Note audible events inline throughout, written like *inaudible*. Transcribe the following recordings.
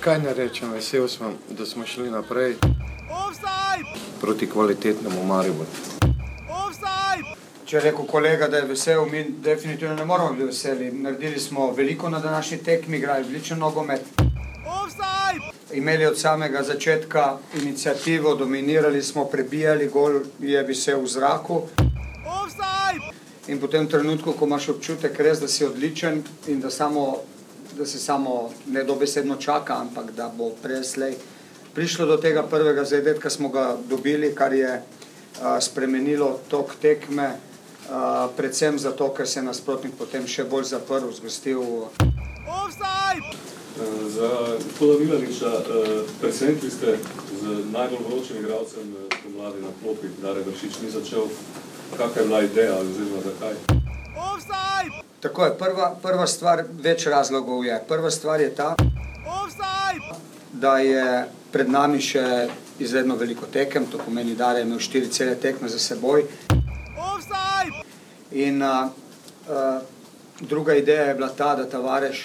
kaj ne rečem, vesel sem, da smo šli naprej proti kvalitetnemu Mariboru. Če je rekel kolega, da je vesel, mi definitivno ne moramo biti veseli. Naredili smo veliko na današnji tekmi, igrali odličen nogomet. Imeli od samega začetka inicijativo, dominirali smo, prebijali gol, je bi se v zraku. In potem v trenutku, ko imaš občutek res, da si odličen in da, samo, da se samo ne dobesedno čaka, ampak da bo preslej prišlo do tega prvega zadetka, smo ga dobili, kar je a, spremenilo tok tekme, a, predvsem zato, ker se je nasprotnik potem še bolj zaprl, zgostil. Za gospoda Milaniča, presenetili ste z najbolj vročim igralcem pomladi na klopi, Dare Vršič ni začel. Kakšna je bila ideja oziroma zakaj? Tako je, prva, prva stvar, več razlogov je. Prva stvar je ta, da je pred nami še izredno veliko tekem, to pomeni, da je imel štiri cele tekme za seboj. In uh, uh, druga ideja je bila ta, da Tavares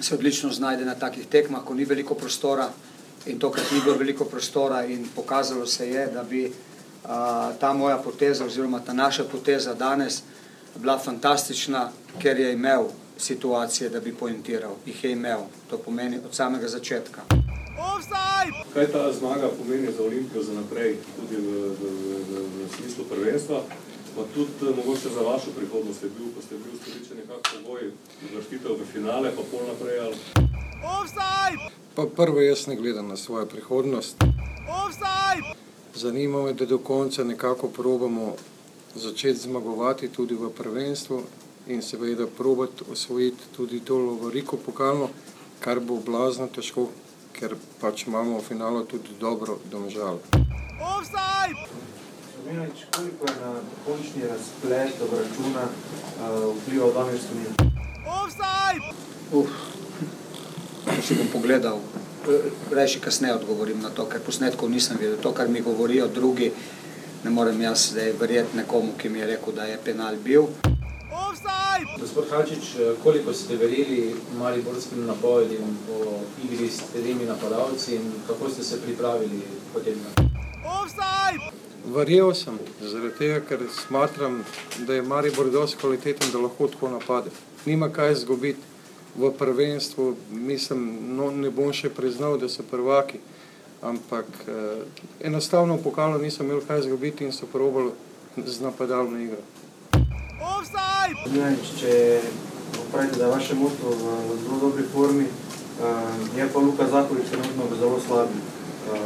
se odlično znajde na takih tekmah, ko ni veliko prostora in tokrat ni bilo veliko prostora in pokazalo se je, da bi uh, ta moja poteza oziroma ta naša poteza danes bila fantastična, ker je imel situacije, da bi pointiral, jih je imel, to pomeni od samega začetka. Kaj ta zmaga pomeni za Olimpijo za naprej, tudi v, v, v, v smislu prvenstva, pa tudi eh, mogoče za vašo prihodnost je bil, ko ste bili ustoličeni nekako pogoj, uvrstitev v finale, pa pol naprej ali? Pa prvo jaz ne gledam na svojo prihodnost. Zanima me, da do konca nekako probamo začeti zmagovati tudi v prvenstvu in seveda probati osvojiti tudi to lovoriko pokalno, kar bo blazno težko, ker pač imamo v finalu tudi dobro domžal. Zmenič, koliko je na končni razplet obračuna uh, vplival Damir Stomin? Uf, si bom pogledal, reči kasneje odgovorim na to, ker posnetkov nisem videl. To, kar mi govorijo drugi, ne morem jaz zdaj verjeti nekomu, ki mi je rekel, da je penal bil. Gospod Hačič, koliko ste verjeli mariborskim napovedim o igri s temi napadalci in kako ste se pripravili potem na Verjel sem, zaradi tega, ker smatram, da je Maribor dosti kvaliteten, da lahko tako napade. Nima kaj izgubiti v prvenstvu, mislim, no, ne bom še priznal, da so prvaki, ampak eh, enostavno v pokalu niso imeli kaj izgubiti in so probali z napadalno igro. Zmenič, če pravite, da je vaše moštvo v zelo dobri formi, uh, je pa Luka Zakovič trenutno v zelo slabi. Uh,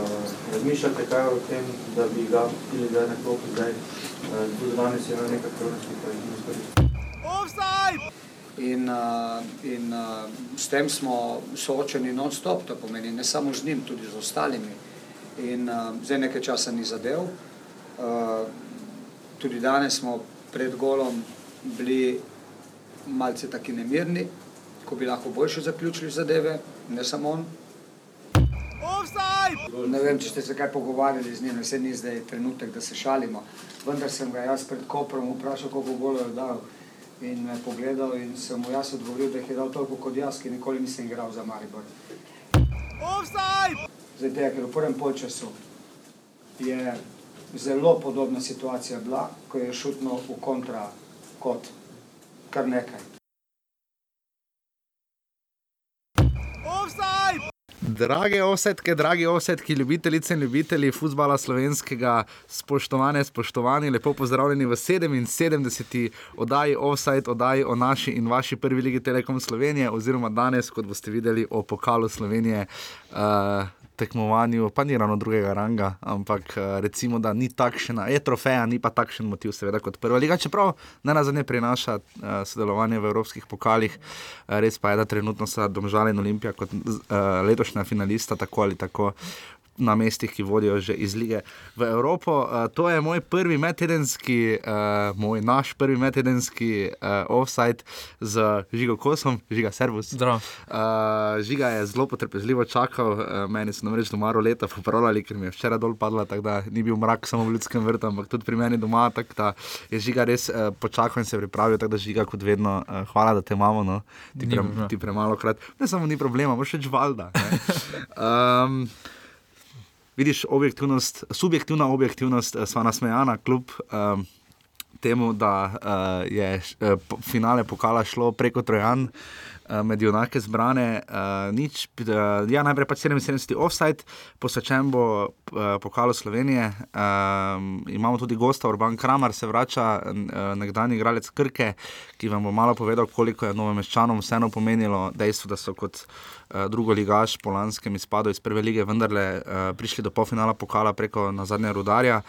razmišljate kaj o tem, da bi ga pustili zdaj na klopi, zdaj uh, tudi danes je imel nekaj kroničnih, pa jih ni izkoristil. In, uh, in uh, s tem smo soočeni non-stop, to pomeni ne samo z njim, tudi z ostalimi. In uh, zdaj nekaj časa ni zadev. Uh, tudi danes smo pred golom bili malce taki nemirni, ko bi lahko boljše zaključili zadeve, ne samo on. Ne vem, če ste se kaj pogovarjali z njim, vse ni zdaj trenutek, da se šalimo. Vendar sem ga jaz pred Koprom vprašal, koliko golov je dal. In me pogledal in sem mu jaz odgovoril, da jih je dal toliko kot jaz, ki nikoli nisem igral za Maribor. Zdaj tega, ker v prvem polčasu je zelo podobna situacija bila, ko je šutno v kontra kot kar nekaj. Drage osetke, dragi osetki, ljubitelice in ljubitelji futbola slovenskega, spoštovane, spoštovani, lepo pozdravljeni v 77. oddaji Offside, oddaji o naši in vaši prvi ligi Telekom Slovenije, oziroma danes, kot boste videli, o pokalu Slovenije. Uh, Tekmovanju, pa ni ravno drugega ranga, ampak recimo, da ni takšna, je trofeja, ni pa takšen motiv, seveda, kot prva liga, čeprav ne na zadnje prinaša uh, sodelovanje v evropskih pokalih. Uh, res pa je, da trenutno sta Domžale in Olimpija kot uh, letošnja finalista, tako ali tako. Na mestih, ki vodijo že iz lige v Evropo. Uh, to je moj prvi medtedenski, uh, moj naš prvi medtedenski uh, offside z Žigo Kosom, Žiga Servus. Zdravo. Uh, žiga je zelo potrpežljivo čakal, uh, meni so namreč doma leta popravljali, ker mi je včeraj dol padla, tako da ni bil mrak samo v ljudskem vrtu, ampak tudi pri meni doma. Tako da je žiga res uh, počakal in se pripravil, tako da žiga kot vedno. Uh, hvala, da te imamo, no. ti, pre, ti premalo krat. Ne samo ni problema, moraš reči valjda. Um, *laughs* vidiš objektivnost, subjektivna objektivnost, uh, sva nasmejana, kljub um, temu, da uh, je uh, finale pokala šlo preko Trojan. uh, Med junake zbrane, uh, nič, uh, ja, najprej pač 77 offside, posvečen bo uh, pokalu Slovenije. Um, imamo tudi gosta, Urban Kramer, se vrača, uh, nekdani igralec Krke, ki vam bo malo povedal, koliko je novomeščanom vseeno pomenilo dejstvo, da so kot uh, drugo ligaš po lanskem izpadu iz prve lige vendarle uh, prišli do polfinala pokala preko nazadnje rudarja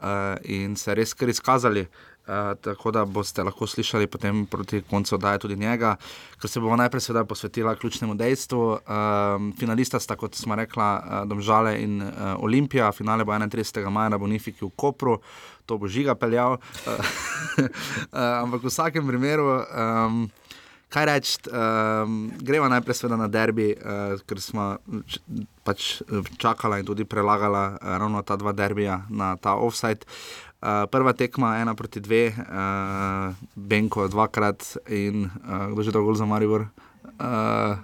uh, in se res kar izkazali. Uh, tako da boste lahko slišali potem proti koncu oddaje tudi njega, ker se bomo najprej seveda posvetila ključnemu dejstvu. Uh, finalista sta, kot smo rekla, uh, Domžale in uh, Olimpija, finale bo 31. maja na Bonifiki v Kopru, to bo žiga peljal. Uh, *laughs* uh, ampak v vsakem primeru. Um, Kaj reči, um, gremo najprej seveda na derbi, uh, ker smo pač eh, čakala in tudi prelagala uh, ravno ta dva derbija na ta offside. Uh, prva tekma, ena proti dve, uh, Benko dvakrat in uh, kdo že dolgo za Maribor. Uh,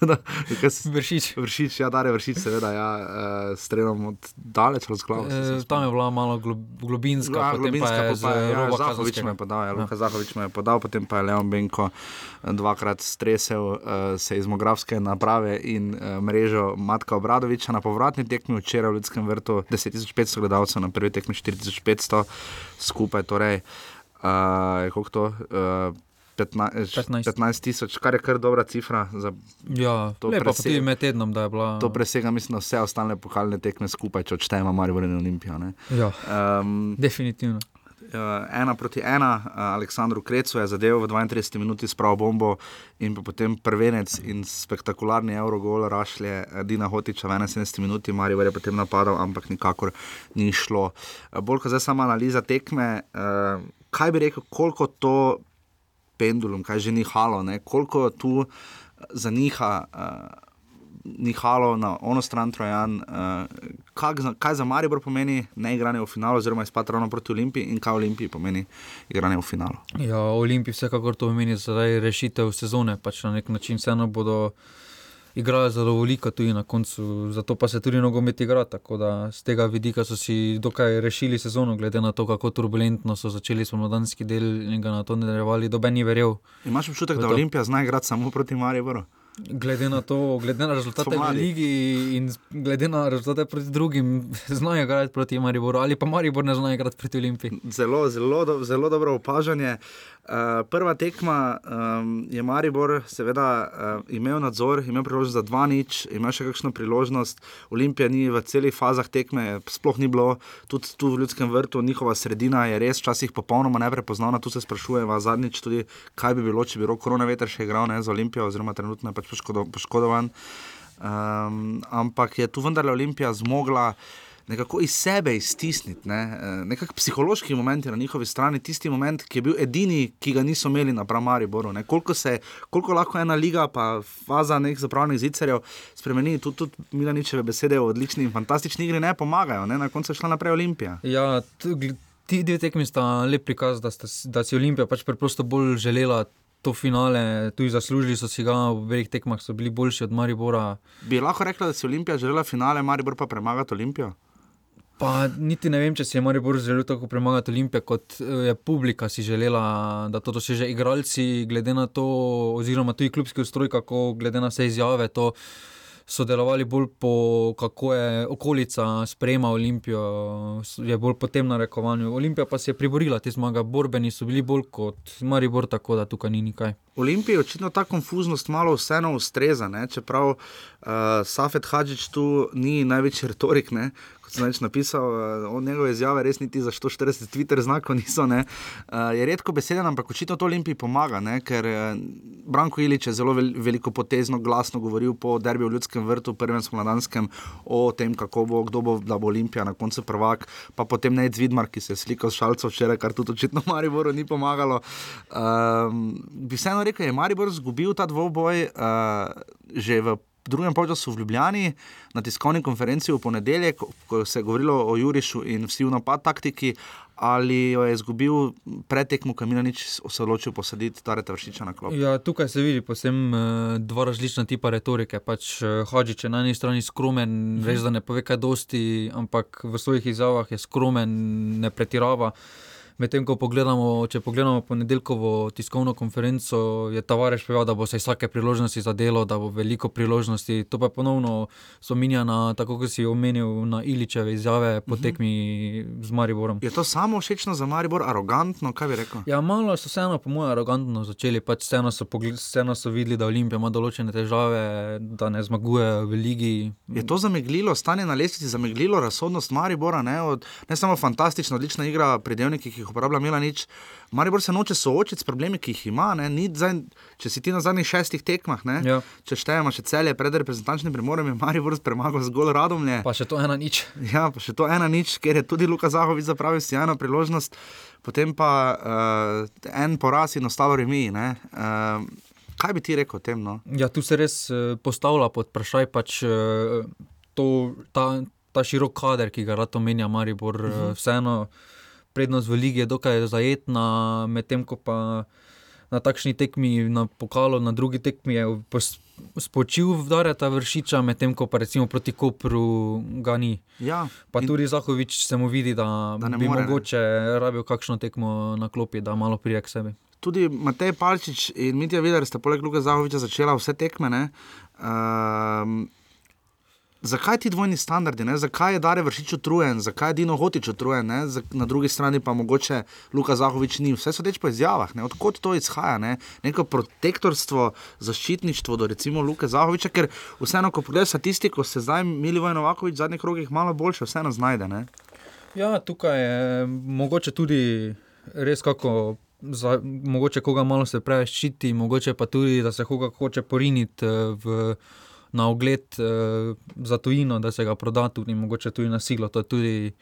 *laughs* Vršič. Vršič, ja, Dare vršič, seveda, ja, uh, strelom od daleč razglavo. E, tam je bila malo glob, globinska, Ja, potem pa je z ja, Zahovič me je podal, ja, Luka Zahovič me je podal, potem pa je Leon Benko eh, dvakrat stresel uh, se iz demografske naprave in uh, mrežo Matka Obradoviča na povratni tekmi včeraj v Ljudskem vrtu 10.500 gledalcev, na prvi tekmi 4.500 skupaj, torej uh, koliko to? Uh, 15 15. tisoč, kar je kar dobra cifra za Ja, To pa presega- med tednom, da je bila. To presega, mislim, vse ostale pokalne tekme skupaj, če odštejemo Maribor in Olimpijo. ne. Ja, Um, definitivno. uh, ena proti ena, uh, Aleksandru Krecu je zadeval v 32 minuti s pravo bombo in potem prvenec in spektakularni Eurogol rašlje eh, Dina Hotiča v 71 minuti, Marijo je potem napadal, ampak nikakor ni šlo. Uh, bolj kot zdaj sama analiza tekme, uh, kaj bi rekel, koliko to pendulum, kaj že nihalo, ne? koliko tu zaniha. Uh, Nihalo na ono stran Trojan, uh, kak, kaj za Maribor pomeni ne igranje v finalu, oziroma izpad ravno proti Olimpiji, in kaj Olimpiji pomeni igranje v finalu. Ja, Olimpij vsekakor to pomeni zdaj rešitev sezone, pač na nek način vseeno bodo igrali zelo veliko tudi na koncu, zato pa se tudi nogomet igra, tako da z tega vidika so si dokaj rešili sezono, glede na to, kako turbulentno so začeli spomladanski del in ga na to nadaljevali, doben ni verjel. Imaš občutek, da. Olimpija zna igrati samo proti Mariboru? Glede na to, glede na rezultate v Spomladi. ligi in glede na rezultate proti drugim, znajo igrati proti Mariboru ali pa Maribor ne zna igrati proti Olimpiji. Zelo, zelo, do, zelo dobro opažanje. Uh, prva tekma um, je Maribor, seveda, uh, imel nadzor, imel priložnost za dva nič, imel še kakšno priložnost. Olimpija ni v celih fazah tekme, sploh ni bilo, tudi tu v Ljudskem vrtu, njihova sredina je res včasih popolnoma neprepoznavna. Tu se sprašujemo zadnjič tudi, kaj bi bilo, če bi rok korona veter še igral ne, za Olimpijo, oziroma trenutno je pač poškodo, poškodovan. Um, ampak je tu vendarle Olimpija zmogla nekako iz sebe iztisniti, ne? nekako psihološki moment je na njihovi strani, tisti moment, ki je bil edini, ki ga niso imeli na Pramariboru. ne. Koliko, se, koliko lahko ena liga, pa faza nekih zapravljenih zicerjev spremeni, tudi, tudi Milaničeve besede o odlični in fantastični igri ne pomagajo, ne? na koncu je šla naprej Olimpija. Ja, ti dve tekmi sta lep prikaz, da, sta, da si Olimpija pač preprosto bolj želela to finale, tudi zaslužili so si ga, v obeh tekmah so bili boljši od Maribora. Bi lahko rekla, da si Olimpija želela finale, Maribor pa premagati Olimpijo? Pa niti ne vem, če si je Maribor želel tako premagati Olimpijo, kot eh, je publika si želela, da to doseže igralci, glede na to, oziroma tudi klubski ustroj, kako glede na vse izjave to. So delovali bolj po kako je okolica sprejema Olimpijo, je bolj po tem narekovanju. Olimpija pa se je priborila te zmage, borbeni so bili bolj kot Maribor, tako da tukaj ni nikaj. Olimpiji očitno ta konfuznost malo vseeno ustreza, ne? čeprav uh, Safet Hadžič tu ni največji retorik, ne? Kot sem napisal, uh, njegove izjave res niti za 140 Twitter znakov *laughs* niso. Uh, je redko beseden, ampak očitno to Olimpiji pomaga, ne? ker uh, Branko Ilič je zelo vel, veliko potezno, glasno govoril po derbiju v Ljudskem vrtu, prvem smladanskem, o tem, kako bo, kdo bo, da bo Olimpija na koncu prvak, pa potem ne Zvidmar, ki se je slikal s šalcem včeraj, kar tudi očitno *laughs* Mariboru ni pomagalo. Um, bi vseeno rekel, je Maribor izgubil ta dvoboj uh, že v drugem času v Ljubljani, na tiskovni konferenci v ponedeljek, ko se je govorilo o Jurišu in vsi v napad taktiki, ali jo je izgubil pretekmo, ko je Milanič se odločil posaditi Tareta Vršiča na klop. Ja, tukaj se vidi posebno uh, dva različna tipa retorike. Pač, uh, Hodžič je na eni strani skromen, mhm. res da ne pove kaj dosti, ampak v svojih izjavah je skromen, ne pretirava. Medtem ko pogledamo, če pogledamo ponedeljkovo tiskovno konferenco, je Tavares povedal, da bo se vsake priložnosti za delo, da bo veliko priložnosti. To pa ponovno spominjano, tako kot si omenil na Iličeve izjave po mhm. tekmi z Mariborom. Je to samo všečno za Maribor, arogantno, kaj bi rekel? Ja, malo so vseeno, po mojem, arogantno začeli. Pač vseeno so, so videli, da Olimpija ima določene težave, da ne zmaguje v ligi. Je to zameglilo, stanje na lestvici, zameglilo razsodnost Maribora, ne, od, ne samo fantastična, odlična igra, predevniki, ki jih uporablja Milanič. Maribor se noče soočiti s problemi, ki jih ima. Zdaj, če si ti na zadnjih šestih tekmah, ja. če štejemo še celje pred reprezentančnim premorem, je Maribor premagal zgolj radomlje. Pa še to ena nič. Ja, pa še to ena nič, ker je tudi Luka Zahovic zapravil si eno priložnost, potem pa uh, en poraz in ostalo remi. Uh, kaj bi ti rekel o tem? No? Ja, tu se res uh, postavlja pod vprašaj. Pač, to, ta, ta širok kader, ki ga rado menja Maribor, uh -huh. uh, vseeno prednost v lige je dokaj zajetna, medtem ko pa na takšni tekmi, na pokalu, na drugi tekmi je spočil v Dareta vršiča, medtem ko pa recimo proti Kopru ga ni. Ja, pa tudi Zahovič se mu vidi, da, da bi more, mogoče ne. rabil kakšno tekmo na klopi, da malo prije k sebi. Tudi Matej Palčič in Mitja Vidar sta poleg Luka Zahoviča začela vse tekme. Um, Zakaj ti dvojni standardi, ne? zakaj je Dare vršič utrujen, zakaj je Dino Hotič utrujen, na drugi strani pa mogoče Luka Zahovič ni. Vse so teč po izjavah, ne? odkot to izhaja, ne? neko protektorstvo, zaščitništvo do recimo Luka Zahoviča, ker vseeno, ko pogledaš statistiko, se zdaj Milivoje Novakovič v zadnjih krogih malo boljše vseeno znajde. Ne? Ja, tukaj je mogoče tudi res kako. Za, mogoče koga malo se preveč ščiti, mogoče pa tudi, da se koga hoče poriniti eh, v na ogled uh, za tujino, da se ga proda tudi, mogoče tudi na silo. To je tudi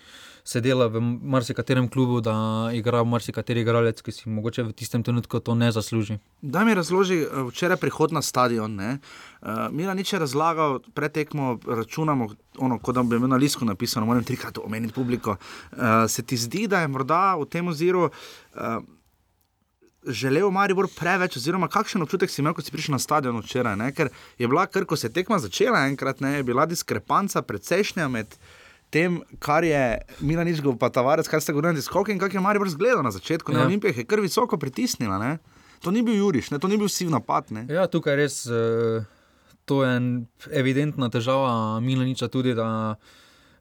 se dela v marsikaterem klubu, da igra marsikateri igralec, ki si mogoče v tistem trenutku to ne zasluži. Da mi razloži, eh, včeraj prihod na stadion. Uh, Mila nič je razlagal, pretekmo, računamo, ono, kot da bi imel na lisku napisano, moram trikrat omeniti publiko. Uh, se ti zdi, da je morda v tem oziru. Uh, želel Maribor preveč, oziroma kakšen občutek si imel, ko si prišel na stadion včeraj? Ne? Ker je bila, kar ko se je tekma začela, enkrat ne, je bila diskrepanca precejšnja med tem, kar je Milanič, pa Tavares, kar ste govorili, skok in kak je Maribor zgledal na začetku. Ja. Na Olimpijah je kar visoko pritisnila. Ne? To ni bil Juriš, ne? to ni bil siv napad. Ne? Ja, tukaj je res. Uh, to je evidentna težava Milaniča tudi.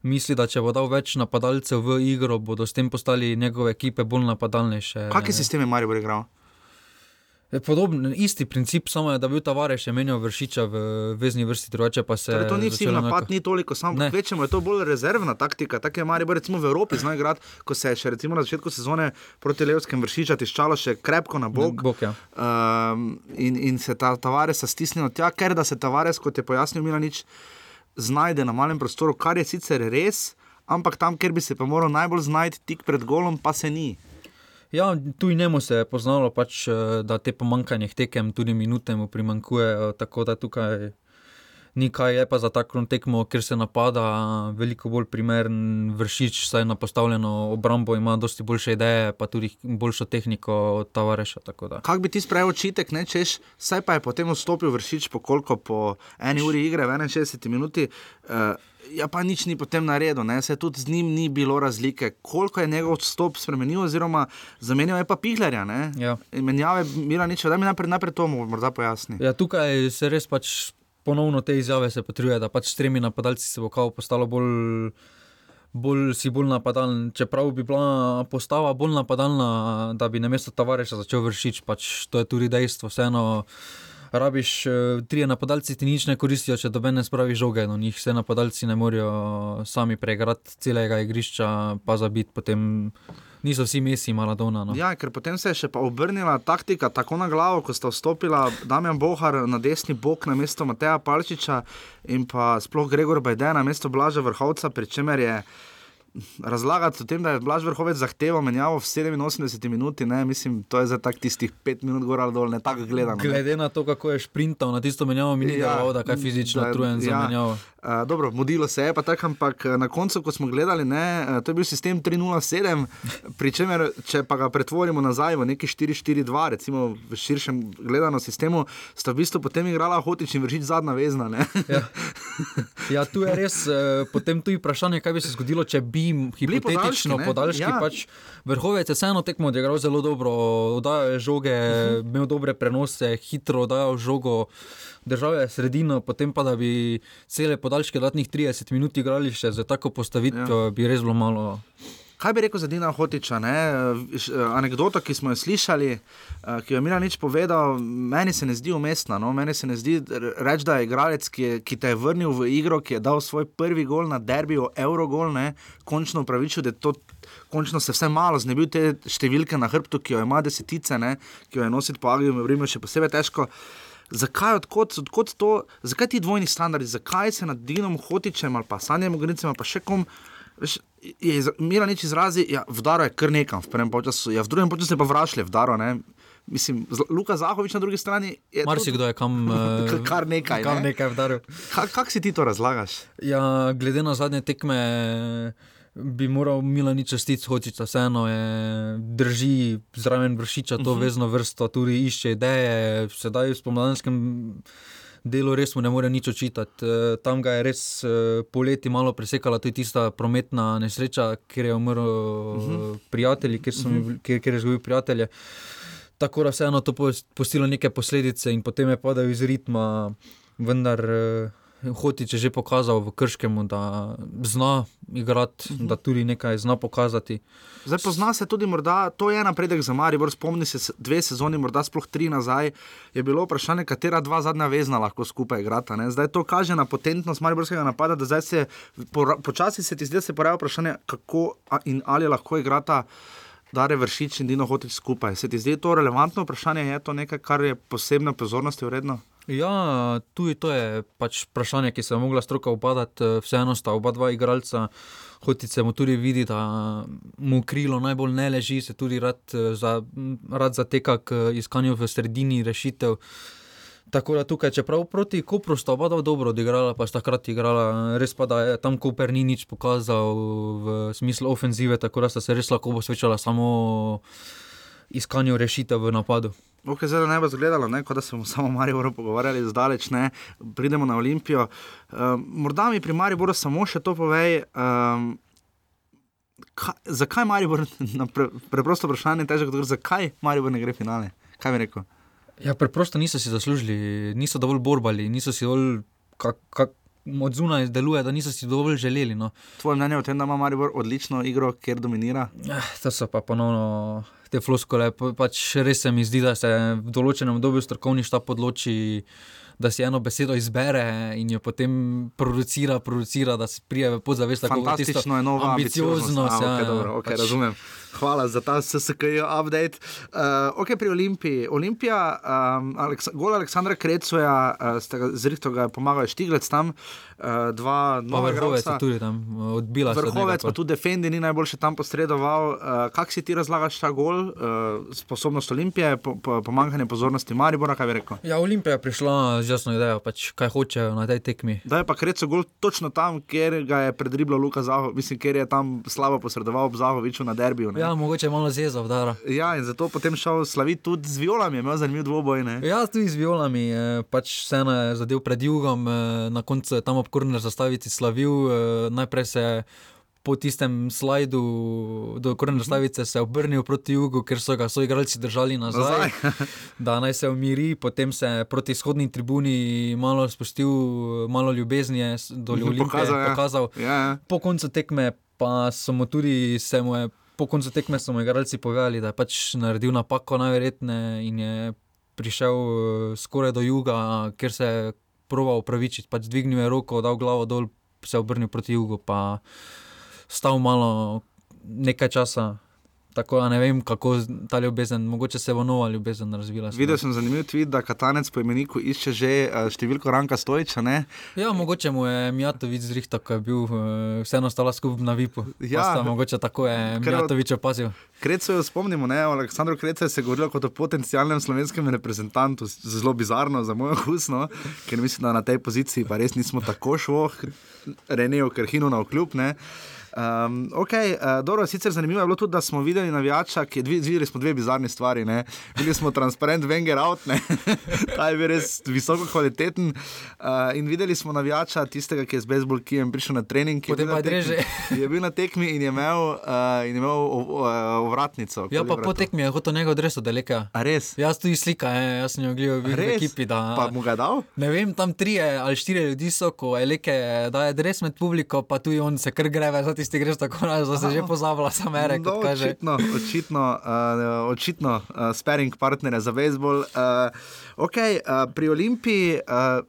Misli, da če bo dal več napadalcev v igro, bodo s tem postali njegove ekipe bolj napadalnejše. Kakšne sisteme je Marijo igral? Podoben, isti princip, samo je, da bi bil ta vareš imel vršiča v vezni vrsti, drugače pa se. Torej, to ni vsi napad, enako. ni toliko, samo večemo je to bolj rezervna taktika. Tako je Marijo, recimo v Evropi, znaj grad, ko se je še recimo na začetku sezone proti Levskem vršiča tiščalo še krepko na bok. bok ja. um, in, in se ta tavares stisnil tja, ker da se tavares, kot je pojasnil Milanič, znajde na malem prostoru, kar je sicer res, ampak tam, kjer bi se pa moral najbolj znajti tik pred golom, pa se ni. Ja, tu in njemu se je poznalo, pač, eh, da te pomankanje tekem, tudi minute mu primankuje. Tako da tukaj ni kaj, je pa za tako tekmo, ker se napada, veliko bolj primeren vršič, saj na postavljeno obrambo ima dosti boljše ideje, pa tudi boljšo tehniko od Tavareša. Kaj bi ti spravil očitek, ne češ, saj pa je potem vstopil vršič po koliko, po eni uri igre, v 61 minuti. Uh, ja, pa nič ni potem naredil, ne? se tudi z njim ni bilo razlike, koliko je njegov odstop spremenil, oziroma zamenjal je pa pihlerja. Ja. Menjave, mira nič, da mi najprej, najprej to morda pojasni. Ja, tukaj se res pač ponovno te izjave se potrebuje, da pač s tremi napadalci se bo kao postalo bolj. Bolj si bolj napadalen, čeprav bi bila postava bolj napadalna, da bi na mesto Tavareša začel vršiti, pač to je tudi dejstvo. Vseeno, rabiš uh, trije napadalci, ti nič ne koristijo, če dobe ne spravi žoge. No, njih vse napadalci ne morejo sami preigrati celega igrišča, pa zabiti potem. Niso vsi mesi Maradona. No. Ja, ker potem se je še obrnila taktika tako na glavo, ko sta vstopila Damjan Bohar na desni bok na mesto Mateja Palčiča in pa sploh Gregor Bajden na mesto Blaža Vrhovca, pri čemer je razlagati o tem, da je Blaž Vrhovec zahteval menjavo v 87 minuti, ne, mislim, to je za tak tistih 5 minut gor ali dol, ne tako gledano. Glede na to, kako je šprintal na tisto menjavo, mi ni ja, dalo, da je fizično utrujen za ja, menjavo. Uh, dobro, modilo se je pa tako, ampak na koncu, ko smo gledali, ne, to je bil sistem 307, pri čemer, če pa ga pretvorimo nazaj v neki 442, recimo v širšem gledano sistemu, sta v bistvu potem igrala hotič in vršič zadnja vezna. Ja. *laughs* ja, tu je res, uh, potem tu je vprašanje, kaj bi se zgodilo, če bi hipotetično podaljški. Ja. Pač vrhovec je vseeno tekmo odigral zelo dobro, oddajal je žoge, uh mhm. -huh. imel dobre prenose, hitro oddajal žogo. Držal je sredino, potem pa da bi cele podaljške dodatnih 30 minut igrali še za tako postavitev, ja. bi res bilo malo. Kaj bi rekel za Dina Hotiča? Ne? Anekdota, ki smo jo slišali, eh, ki jo je Mila nič povedal, meni se ne zdi umestna. No? Meni se ne zdi reči, da je igralec, ki, je, ki te je vrnil v igro, ki je dal svoj prvi gol na derbiju, Eurogol, ne? končno upravičil, da je to. Končno se vse malo znebil te številke na hrbtu, ki jo ima desetice, ne? ki jo je nositi po Aviju, v Rimu še posebej težko. Zakaj, odkot, odkot to, zakaj ti dvojni standardi, zakaj se nad Dinom Hotičem ali pa Sanjem Ogrincem ali pa še kom veš, je imela neč izrazi, ja, vdaro je kar nekam, v prvem času, ja, v drugem času je pa vrašle, vdaro. Ne? Mislim, Luka Zahovič na drugi strani je. Mar si kdo je kam. *laughs* Uh, kar nekaj. Kam ne? nekaj vdaril. Kako kak si ti to razlagaš? Ja, glede na zadnje tekme. Bi moral Milan čestiti, hočica, vseeno je, drži zraven vršiča to uh mhm. -huh. vezno vrsto, tudi išče ideje, sedaj v spomladanskem delu res mu ne more nič očitati. Eh, tam ga je res eh, poleti malo presekala tudi tista prometna nesreča, ker je umrl uh mhm. -huh. prijatelj, ker, uh -huh. ker, ker je izgubil prijatelje. Tako da vseeno to postilo neke posledice in potem je padal iz ritma, vendar. Uh, Hotič je že pokazal v Krškem, da zna igrati, uh -huh. da tudi nekaj zna pokazati. Zdaj pozna se tudi, morda, to je napredek za Marijo. Spomni se dve sezoni, morda sploh tri nazaj, je bilo vprašanje, katera dva zadnja vezna lahko skupaj igrata. Zdaj to kaže na potentnost Mariborskega napada, da zdaj se počasi se ti da se poraja vprašanje, kako in ali lahko igrata. Dare vršič in Dino Hotič skupaj. Se ti zdi to relevantno vprašanje? Je to nekaj, kar je posebna pozornost vredno? Ja, tudi to je pač vprašanje, ki se je mogla stroka upadati. Eh, vseeno sta oba dva igralca, hoče se mu tudi vidi, da mu krilo najbolj ne leži, se tudi rad, eh, za, rad zateka k iskanju v sredini rešitev. Tako da tukaj, čeprav proti Kopru sta oba dva dobro odigrala, pa sta hkrati igrala, res pa da je tam Koper ni nič pokazal v smislu ofenzive, tako da sta se res lahko posvečala samo iskanju rešitev v napadu. Ok, zdaj ne bo izgledalo, kot da smo samo Marijo pogovarjali, zdaleč ne, pridemo na Olimpijo. Um, morda mi pri Marijo samo še to povej. Um, kaj, zakaj Marijo, na pre, preprosto vprašanje, težko odgovoriti, zakaj Marijo ne gre finale? Kaj bi rekel? Ja, preprosto niso si zaslužili, niso dovolj borbali, niso si dovolj. Kak, kak, Od zunaj deluje, da niso si dovolj želeli. No. Tvoje mnenje o tem, da ima Maribor odlično igro, ker dominira? Eh, to so pa ponovno te floskole. Pač res se mi zdi, da se v določenem obdobju strokovni štab odloči, da si eno besedo izbere in jo potem producira, producira da se prije v podzavest. Fantastično je novo, ambiciozno. Okay, ja, okay, pač... Razumem. Hvala za ta SSKJ update. Uh, ok, pri Olimpiji. Olimpija, um, Aleks gol Aleksandra Krecoja, uh, zrihto ga je pomagal Štiglec tam. Uh, dva nova vrhovec je tudi tam odbila. Vrhovec pa tudi Defendi ni najboljše tam posredoval. Uh, kak si ti razlagaš ta gol, uh, sposobnost Olimpije, po, po, pomankanje pozornosti Maribora, kaj bi rekel? Ja, Olimpija je prišla z jasno idejo, pač, kaj hočejo na tej tekmi. Da je pa Kreco gol točno tam, kjer ga je predriblo Luka Zahovič, mislim, ker je tam slabo posredoval ob Zahoviču na derbiju. Ja, mogoče malo zezal, da. Ja, in zato potem šel slaviti tudi z violami, imel zanimiv dvoboj. Ne? Ja, tudi z violami, eh, pač se je zadev pred jugom, eh, na koncu tam obkorner zastaviti slavil, eh, najprej se je. Po tistem slajdu, do korene stavice, se obrnil proti jugu, ker so ga svoji igralci držali nazaj, *laughs* da naj se umiri, potem se je proti vzhodni tribuni malo spustil, malo ljubezni do *laughs* ljudi pokazal. Ja. pokazal. Ja, ja. Po koncu tekme pa so mu tudi se mu je po koncu tekme smo igralci povedali, da je pač naredil napako, najverjetneje in je prišel uh, skoraj do juga, ker se je proval upravičiti, pač dvignil je roko, dal glavo dol, se obrnil proti jugu, pa stal malo nekaj časa. Tako da ne vem, kako ta ljubezen, mogoče se bo nova ljubezen razvila. Videl sem zanimiv tweet, da Katanec po imeniku išče že uh, številko Ranka Stojča. Ne? Ja, mogoče mu je Mijatovič zrihtal, ko je bil uh, vseeno stala skupaj na Vipu. Ja. Sta, mogoče tako je Mijatovič opazil. Kreco jo spomnimo, ne? o Aleksandru Krecu se je govorilo kot o potencialnem slovenskem reprezentantu, zelo bizarno za moj okus, no? ker mislim, da na tej poziciji pa res nismo tako šlo, Renejo Krhinu na okljub. Ne? Um, okay, uh, dobro, sicer zanimivo je bilo tudi, da smo videli navijača, ki dvi, videli smo dve bizarni stvari. Ne? Videli smo transparent Wenger out, *laughs* ta je bil res visoko kvaliteten. Uh, in videli smo navijača, tistega, ki je z bejzbol kijem prišel na trening, ki je bil, tekmi, *laughs* je bil na tekmi in je imel, uh, in je imel ov- ov- ovratnico. Ja, pa po tekmi je hotel njegov adreso, da je leka. A res? Jaz tudi slika, je, jaz sem jo gledal v ekipi. Da, Pa mu ga dal? Ne vem, tam tri ali štiri ljudi so, ko je leke, da je dres med publiko, pa tudi on se kar greve, zdaj ti greš tako, da se že pozabila sam ere, No, očitno, očitno, uh, očitno uh, sparing partnere za bejzbol. Uh, okay, uh, pri Olimpiji uh,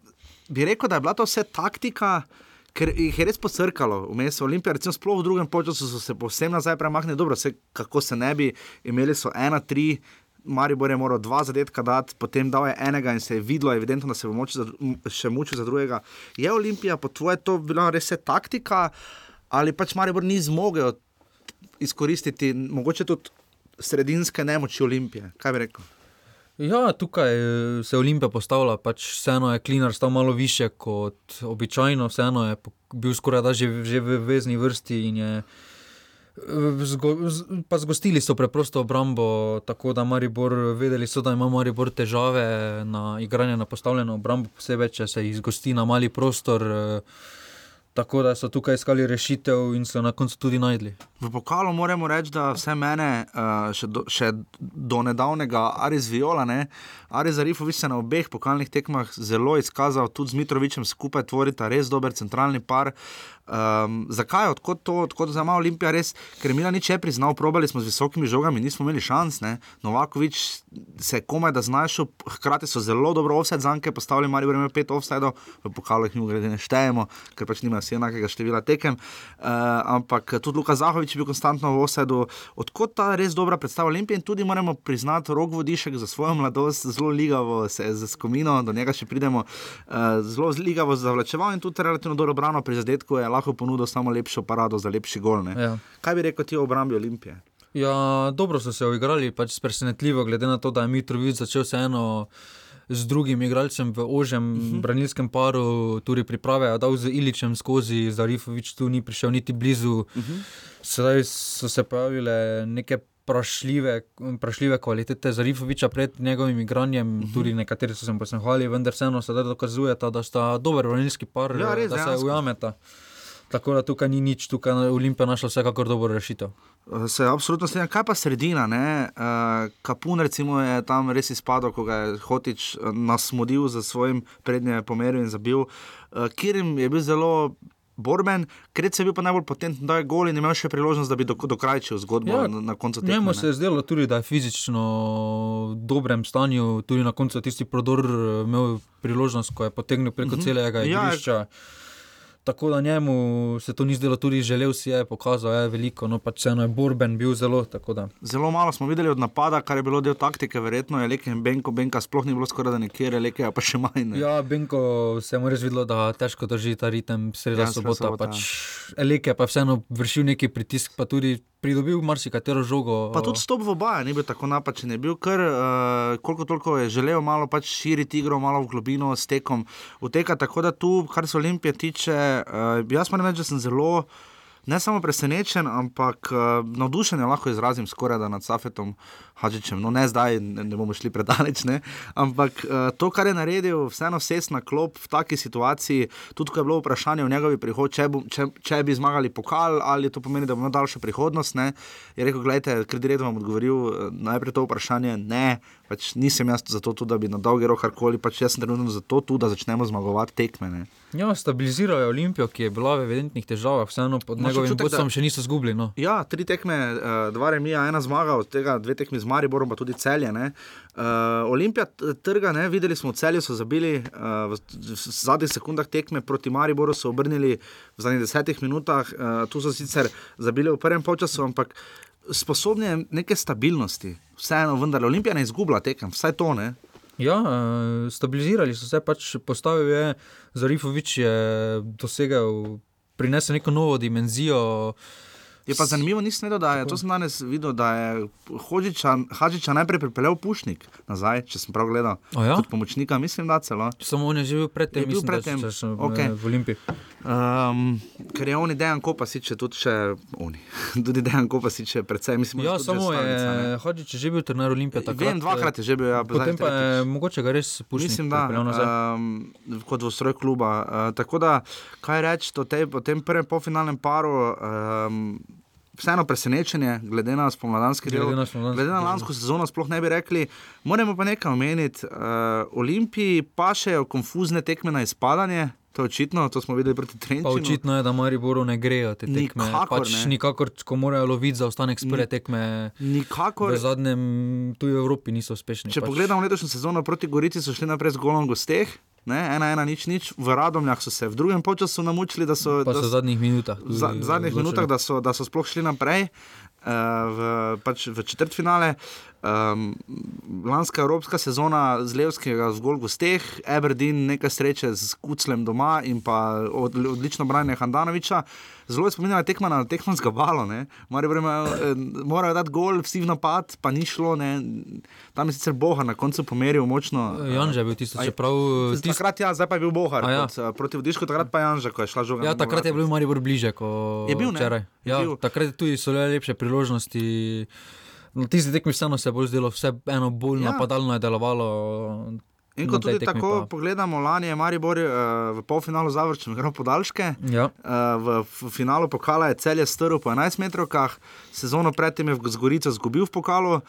bi rekel, da je bila to vse taktika. Ker jih je res posrkalo, vmes Olimpija, recimo, sploh v drugem času so se povsem nazaj premaknili, dobro, se, kako se ne bi, imeli so ena, tri, Maribor je moral dva zadetka dati, potem dal je enega in se je videlo, evidentno, da se bo močil za, še mučil za drugega. Je Olimpija po tvoje to bila res taktika ali pač Maribor ni zmogel izkoristiti mogoče tudi sredinske nemoči Olimpije. Kaj bi rekel? Ja, tukaj eh, se Olimpija postavila, pač vseeno je Klinar stal malo više kot običajno, vseeno je bil skoraj da že, že v vezni vrsti in je. eh, Zgo, z, pa zgostili so preprosto obrambo, tako da Maribor, vedeli so, da ima Maribor težave na igranje na postavljeno obrambo, posebej če se jih zgosti na mali prostor. eh, Tako da so tukaj iskali rešitev in so na koncu tudi najdli. V pokalu moramo reči, da vse mene, uh, še, do, še do nedavnega, Aris Viola, ne, Aris Zarifovič se na obeh pokalnih tekmah zelo izkazal, tudi z Mitrovičem skupaj tvorita res dober centralni par. Um, zakaj, odkot to, odkot za malo Olimpija res, ker Milan nič je priznal, probali smo z visokimi žogami, nismo imeli šans, ne. Novakovič se je komaj da znašel, hkrati so zelo dobro offset zanke postavili, Marijo ima pet offsetov, v pokalu jih mi grede ne štejemo, ker pač nimajo vsi enakega števila tekem, uh, ampak tudi Luka Zahovič je bil konstantno v offsetu, odkot ta res dobra predstava Olimpije in tudi moramo priznati rok vodišek za svojo mladost, zelo ligavo se je z skomino, do njega še pridemo, uh, zelo ligavo zavlačeval in tudi relativno dobro brano pri zadetku je lahko ponudil samo lepšo parado za lepši gol. ne. Ja. Kaj bi rekel ti o obrambi Olimpije? Ja, dobro so se uigrali, pač presenetljivo, glede na to, da je Mitrovic začel vseeno z drugim igralcem v ožjem uh -huh. branilskem paru, tudi priprave, a dal z Iličem skozi, Zarifovič tu ni prišel niti blizu. Uh -huh. Sedaj so se pojavile neke. Prašljive, prašljive kvalitete Zarifoviča pred njegovim igranjem, uh -huh. tudi nekateri so se mu posmehvali, vendar vseeno sedaj dokazujeta, da sta dober branilski par, Ja, res, da se dejansko. ujameta. Tako da tukaj ni nič, tukaj je Olimpija našla vsekakor dobro rešitev. Se absolutno strinjam. Kaj pa sredina? ne? Uh, Kapun recimo je tam res izpadel, ko ga je Hotič eh, nasmodil za svojim prednjem pomeril in zabil. Uh, Kirim je bil zelo borben, Krec je bil pa najbolj potenten, da je gol in imel še priložnost, da bi dok- dokrajčil zgodbo Ja, ja, na, na koncu tekme. Njemu se je zdelo tudi, da je fizično v dobrem stanju, tudi na koncu tisti prodor eh, imel priložnost, ko je potegnil preko uh -huh. celega Ja, igrišča. Tako da njemu se to ni zdelo, tudi želel si je, pokazal je veliko, no pač vseeno je borben bil zelo. da. Zelo malo smo videli od napada, kar je bilo del taktike, verjetno je Leke in Benko, Benka sploh ni bilo skoraj da nekje, Leke pa še manj. ne. Ja, Benko se mu res videlo, da težko drži ta ritem, sreda Ja, ja, sreda sobota. sobota, Pač, Eleke pa je vseeno vršil neki pritisk, pa tudi pridobil marsikatero žogo. Pa tudi stop v obaja ni bil tako napačen, je bil kar, uh, koliko toliko je želel malo pač širiti igro, malo v globino s tekom uteka. Tako da tu, kar se Olimpije tiče, uh, jaz moram reči, da sem zelo. Ne samo presenečen, ampak uh, navdušen je lahko izrazim skoraj da nad Safetom Hadžičem. No, ne zdaj, ne, ne bomo šli predaleč, ne? ampak uh, to, kar je naredil, vseeno vses na klop v taki situaciji, tudi ko je bilo vprašanje o njegovi prihodnosti, če, če, če bi zmagali pokal, ali to pomeni, da bo imel daljšo prihodnost. Ne? Je rekel, gledajte, ker direkt vam odgovoril eh, najprej to vprašanje, ne, pač nisem jaz za to, tu, da bi na dolgi rok karkoli, pač jaz sem trenutno za to, tu, da začnemo zmagovati tekme. Ne? Ja, stabiliziral je Olimpijo, ki je bila v evidentnih težavah, vseeno pod njegovim vodstvom še niso zgubili. No. Ja, tri tekme, uh, dva remija, ena zmaga, od tega dve tekmi z Mariborom, pa tudi celje. Uh, Olimpija trga, ne, videli smo, v celju so zabili, uh, v, v zadnjih sekundah tekme proti Mariboru so obrnili v zadnjih desetih minutah, uh, tu so sicer zabili v prvem polčasu, ampak sposobni neke stabilnosti. Vseeno, vendar Olimpija ne izgublja tekem, vsaj to ne. Ja, eh, stabilizirali so se, pač postavil je Zarifovič, je dosegel, prinesel neko novo dimenzijo. Je pa zanimivo, nisem vedel, da je to sem danes videl, da je Hadžiča najprej pripeljal Pušnik nazaj, če sem prav gledal. Ja? Kot pomočnika, mislim, da celo. Samo on je že bil predtem, Je bil mislim, pred da, tem. če sem Okej. okay. v Olimpiji. Um, ker je oni dejan Kopasič, je tudi še oni. *laughs* tudi dejan Kopasič je predvsem, mislim, Ja, tudi že samo stalnica, ne. je Hodžič že bil trener Olimpije. Takrat, Vem, dvakrat je že bil, ja, Potem pa je mogoče ga res pušiti. Mislim, da um, kot v stroj kluba. Uh, tako da, kaj reči o, tej, o tem prvem polfinalnem paru, um, vseeno presenečenje, glede na spomladanski del. Glede na spomladanski glede na lansko sezono, sploh ne bi rekli. Moramo pa nekaj omeniti. Uh, Olimpiji pa še konfuzne tekme na izpadanje. To je očitno, to smo videli proti Trenčinu. Pa očitno je, da Mariboru ne grejo te tekme. Nikakor pač ne. nikakor, ko morajo loviti za ostanek s prve tekme, Nikakor. v zadnjem tuji Evropi niso uspešni. Če pač. pogledamo letošnjo sezono proti Gorici, so šli naprej z golom gosteh. Ne, ena, ena, nič, nič. V Radomljah so se v drugem času namučili, da so, Pa da so v zadnjih minutah. v za- zadnjih minutah, da so, da so sploh šli naprej uh, v, pač v četrtfinale. Um, lanska evropska sezona z Levskega zgolj gosteh, Aberdeen nekaj sreče z Kuclem doma in pa od, odlično branje Handanoviča. Zelo je spominjala tekma na tekmo z Gabalo. Morajo dati gol, vsi v napad, pa ni šlo. Ne. Tam je sicer Boha na koncu pomeril močno. eh, Janža je bil tisto, Aj, čeprav Tist... tisto. Takrat ja, zdaj pa je bil Bohar A ja. kot, proti Vodišku, takrat pa Janža, ko je šla žoga. Ja, takrat je bil Maribor bliže kot Je bil, včeraj. Je Ja, takrat tudi so bile lepše priložnosti. Na tisti tekmi vseeno se je bolj zdelo, vse eno bolj Ja. napadalno je delovalo. In na ko tej tudi tako pa- pogledamo, lani je Maribor uh, v polfinalu zavrčil, gremo podaljške. Ja. Uh, v, v finalu pokala je celje strl po 11 metrovkah, sezono predtem je v- z Gorico zgubil v pokalu, uh,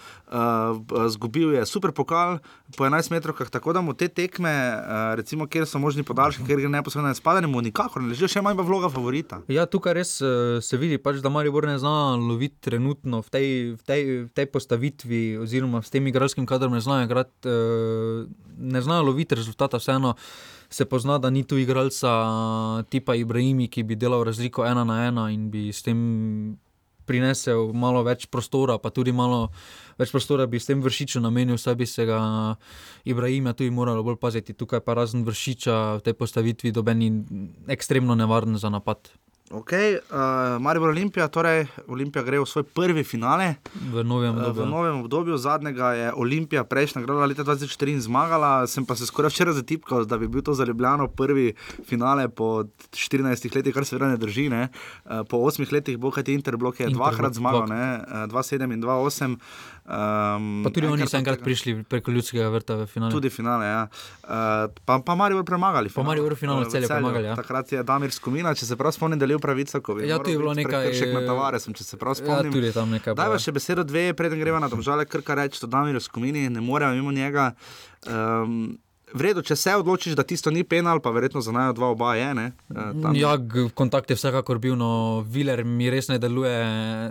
zgubil je super pokal po 11 metrovkah, tako da mu te tekme, uh, recimo, kjer so možni podaljški, kjer gre neposredno na spadanje, mu nikakor ne leži, še manj pa vloga favorita. Ja, tukaj res uh, se vidi, pač, da Maribor ne zna loviti trenutno v tej, v tej, v tej postavitvi, oziroma s tem igralskim kadrom ne znajo igrati, uh, ne znajo loviti rezultata. Vseeno se pozna, da ni tu igralca tipa Ibrahimi, ki bi delal razliko ena na ena in bi s tem prinesel malo več prostora, pa tudi malo več prostora bi s tem vršičem namenil, saj bi se ga Ibrahima tudi moralo bolj paziti. Tukaj pa razen vršiča v tej postavitvi dobeni ekstremno nevaren za napad. Ok, uh, Maribor Olimpija, torej Olimpija gre v svoj prvi finale. V novem Eh, V obdobju. novem obdobju, zadnjega je Olimpija prejšnja nagrada leta 2004 in zmagala. Sem pa se skoraj včeraj zatipkal, da bi bil to za Ljubljano prvi finale po 14 letih, kar seveda ne drži. Ne. Eh, Po 8 letih bo Kati Interblok je Inter dvakrat zmagal, ne, eh, 2-7 in 2-8. Um, Pa tudi oni so enkrat prišli preko ljudskega vrta v finale. Tudi finale, ja. Uh, pa, pa Marijo premagali. Pa Maribor v finalu Celje premagali, ja. Takrat je Damir Skomina, če se prav spomnim, delil pravico. ko bi Ja, moral tu je bilo nekaj- prekršek med Tavaresom, če se prav Ja, spomnim. tudi tam nekaj. Dajva bilo. še besedo dve, preden greva na domžale, kar kar reči, to Damir Skomini, ne moremo mimo njega. Um, Vredo, če se odločiš, da tisto ni penal, pa verjetno za naj dva oba je. Ne? Eh, tam- Ja, kontakt je vsekakor bil, no, Viler mi res ne deluje,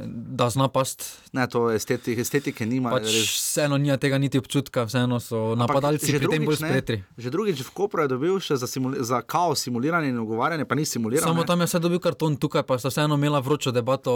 da zna past. Ne, to estetike, estetike nima. Pač res. vseeno nima tega niti občutka, vseeno so Ampak napadalci že pri tem bolj drugič, ne. Že drugič v Kopru je dobil še za, za kaos simuliranje in ogovarjanje, pa ni simuliral. Samo ne. tam je vse dobil karton, tukaj pa sta vseeno imela vročo debato,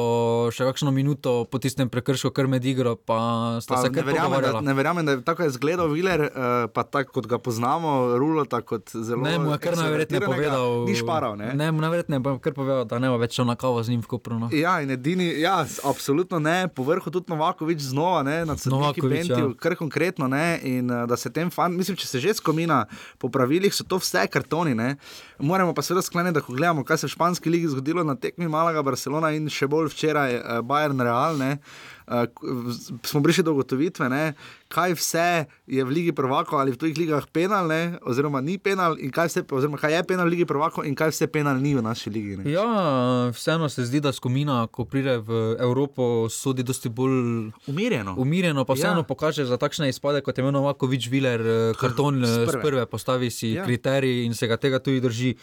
še kakšno minuto po tistem prekršku, kar med igro, pa sta Pa se ne, kar verjamem, da, ne verjamem, da je tako izgledal Viler, uh, pa tako kot ga poznamo, Rulota kot zelo. Ne, mu je kar najverjetneje povedal. Ni šparal, ne? Ne, mu najverjetneje je kar povedal, da ne bo več na kavo z njim v Kopru. No. Ja, in edini, ja, absolutno ne, povrhu tudi Novakovič znova, ne, na celotnem Bentiju, ja. kar konkretno, ne, in uh, da se tem fan, mislim, če se že skomina po pravilih, so to vse kartoni, ne. Moramo pa seveda skleniti, da ko gledamo, kaj se v španski ligi zgodilo na tekmi Malaga, Barcelona in še bolj včeraj uh, Bayern Real, ne. Uh, smo prišli do ugotovitve, ne, kaj vse je v Ligi prvakov ali v tujih ligah penal, ne, oziroma ni penal, in kaj, vse, oziroma kaj je penal v Ligi prvakov in kaj vse penal ni v naši ligi. Ne. Ja, vseeno se zdi, da skomina, ko pride v Evropo, sodi dosti bolj Umirjeno. umirjeno, pa vseeno Ja. ja. pokaže za takšne izpade, kot je imel Novakovič, Viler, eh, karton z z prve. prve, postavi si Ja. ja. kriterij in se ga tega tudi drži.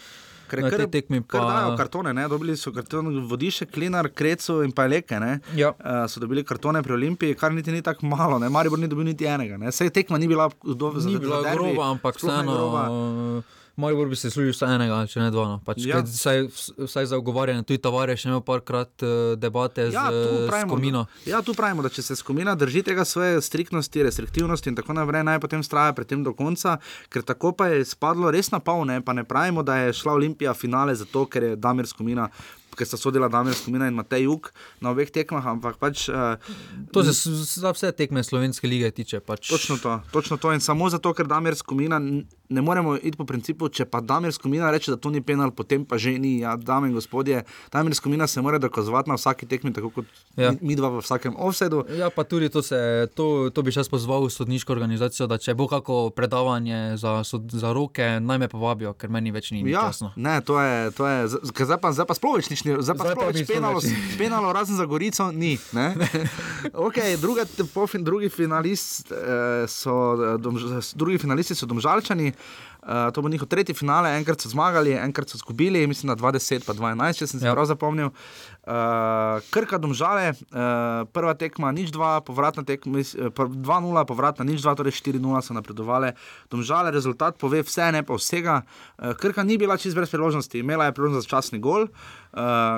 Ker Na kar, tekmi kar pa- dajo kartone, ne? dobili so karton Vodiše, Klinar, Krecu in pa Leke. Ja. Uh, so dobili kartone pri Olimpiji, kar niti ni tako malo, ne? Maribor ni dobil niti enega. Ne? Sej tekma ni bila, do, za, Ni za bila derbi, groba, ampak vseeno. Groba. Maribor bi se služil vsaj enega, če ne dva. No. Pač, Ja. vsaj, vsaj za ogovarjanje. Tudi Tavares je še imel parkrat uh, debate Ja, z, s pravimo, Komino. da- ja, tu pravimo, da če se skupina drži tega svoje striktnosti, restriktivnosti in tako naprej, naj potem straja pred tem do konca, ker tako pa je spadlo res na pol. Ne? Pa ne pravimo, da je šla Olimpija finale zato, ker je Damir skupina. Ker sta sodila Damir Skomina in Matej Juk na obeh tekmah, ampak pač. Uh, To se s- za vse tekme slovenske lige tiče. Pač. Točno to, točno to. In samo zato, ker Damir Skomina ne moremo iti po principu, če pa Damir Skomina reče, da to ni penal, potem pa že ni. Ja, dame in gospodje, Damir Skomina se mora dokazovati na vsaki tekmi, tako kot ja. Mi, dva v vsakem offsetu. Ja, pa tudi to, se, to, to bi še pozval sodniško organizacijo, da če bo kako predavanje za, za roke, naj me povabijo, ker meni več ni Ja, jasno. ne, to je, to je zdaj pa, zdaj pa sploh več nič ni, zdaj pa Zdaj sploh več penalo, penalo razen za Gorico ni. ne. *laughs* okay, druga, pofin, drugi, finalist, eh, so, eh, domž, drugi finalisti so domžalčani. Uh, to bo njihov tretji finale, enkrat so zmagali, enkrat so izgubili, mislim na 20, pa 12, če sem se ja. Prav zapomnil. Uh, Krka, domžale, uh, prva tekma, nič dva, povratna tekma, mis- eh, pr- 2-0, povratna nič dva, torej 4-0 so napredovali. Domžale, rezultat pove vse, ne pa vsega. Uh, Krka ni bila čist brez priložnosti, imela je priložnost za časni gol, uh,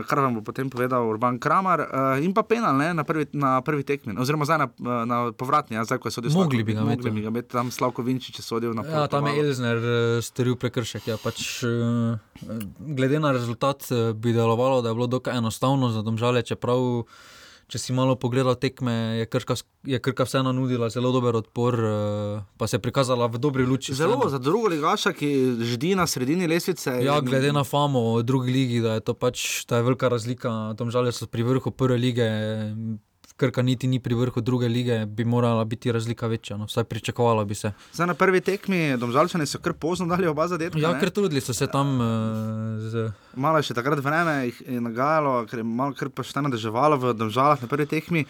kar vam bo potem povedal Urban Kramar, uh, in pa penal ne, na, prvi, na prvi tekmi, oziroma zdaj na, eh, na povratni, ja, zdaj ko je sodil Mogli Slavko- bi ga mogli imeti, bi ga imeti, tam Slavko Vinčič je sodil na Ja, tam je. Elzner uh, storil prekršek. Ja, pač, uh, glede na rezultat uh, bi delovalo, da je bilo dokaj enostavno za domžale, čeprav. Če si malo pogledal tekme, je Krka, je Krka vseeno nudila zelo dober odpor, eh, pa se je prikazala v dobri luči. Zelo vseeno. za drugo ligaša, ki ždi na sredini lestvice. Ja, glede na famo v drugi ligi, da je to pač je velika razlika. Domžale so pri vrhu prve lige, Krka niti ni pri vrhu druge lige, bi morala biti razlika večja. No, vsaj pričakovalo bi se. Zdaj na prvi tekmi, domžalčani so kar pozno dali oba zadetka. Ja, ne. ker trudili so se tam uh, z. Malo je še takrat vreme jih je nagajalo, ker je malo kar pošteno deževalo v državah na prvi tekmi.